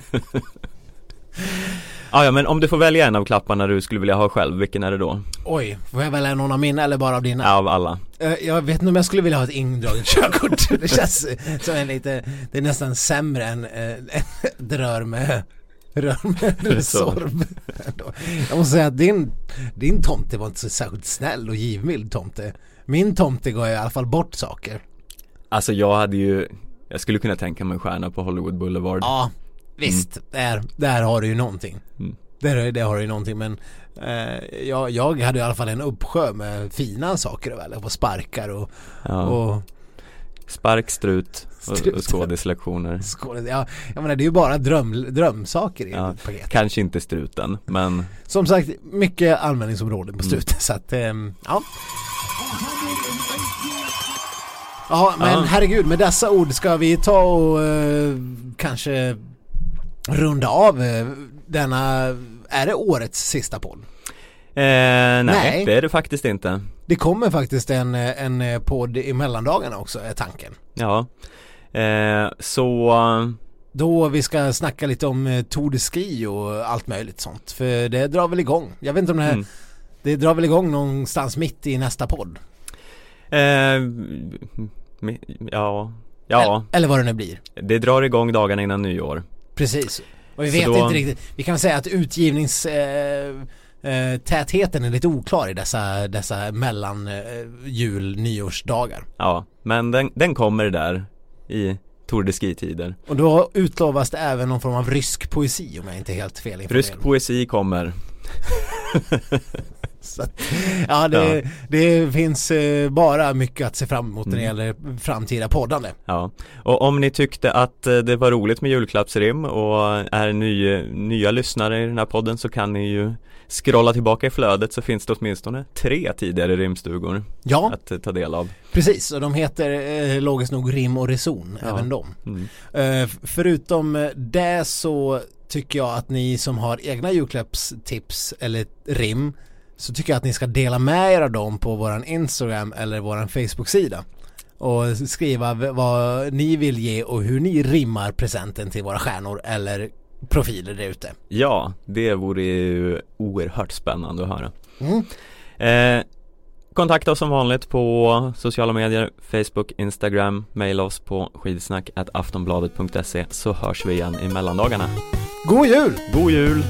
Ja. ja, men om du får välja en av klapparna du skulle vilja ha själv, vilken är det då? Oj, får jag välja någon av mina eller bara av dina? Ja, av alla Eh, Jag vet inte om jag skulle vilja ha ett indraget körkort. Det känns som en lite, det är nästan sämre än eh, ett rör med Rör med Resor. Resorb. Jag måste säga att din, din tomte var inte så särskilt snäll och givmild tomte. Min tomte gav i alla fall bort saker. Alltså jag hade ju Jag skulle kunna tänka mig en stjärna på Hollywood Boulevard Ja, visst. Där, där har du ju någonting. Mm. Där, där har du ju någonting men eh, jag, jag hade i alla fall en uppsjö med fina saker välja på sparkar och, ja. och Spark, strut och, Strut. och skådislektioner skål. Ja, jag menar det är ju bara dröm, drömsaker i Ja, ett paket. Kanske inte struten, men Som sagt, mycket användningsområden Mm. på slutet så att, ehm, ja. Ja, men Ja. herregud, med dessa ord ska vi ta och eh, kanske runda av eh, denna, är det årets sista podd? eh, nej, Nej. det är det faktiskt inte Det kommer faktiskt en, en eh, podd i mellandagarna också, är tanken. Ja eh, Så Då vi ska snacka lite om eh, Tour de Ski och allt möjligt sånt. För det drar väl igång. Jag vet inte om det här, mm. det drar väl igång någonstans mitt i nästa podd. eh, Ja Ja, Eller, eller vad det nu blir. det drar igång dagarna innan nyår Precis. Och vi vet då- inte riktigt, vi kan säga att utgivnings eh, eh, tätheten är lite oklar i dessa, dessa mellan eh, jul nyårsdagar. Ja, men den, den kommer där i Tour de Ski-tider Och då utlovas det även någon form av rysk poesi om jag inte är helt fel. Rysk poesi kommer Så att, ja, det, det finns eh, bara mycket att se fram emot när det Mm. gäller framtida poddande. Ja, och om ni tyckte att eh, det var roligt med julklappsrim och är ny, nya lyssnare i den här podden så kan ni ju scrolla tillbaka i flödet så finns det åtminstone tre tidigare rimstugor Ja, att eh, ta del av. precis. Och de heter eh, logiskt nog rim och reson, Ja. även de. Mm. Eh, förutom det så tycker jag att ni som har egna julklappstips eller rim så tycker jag att ni ska dela med er av dem på våran Instagram eller våran Facebook-sida och skriva vad ni vill ge och hur ni rimmar presenten till våra stjärnor eller profiler där ute. Ja, det vore ju oerhört spännande att höra. Mm. Eh, kontakta oss som vanligt på sociala medier, Facebook, Instagram, maila oss på skidsnack aftonbladet.se så hörs vi igen i mellandagarna. God jul! God jul!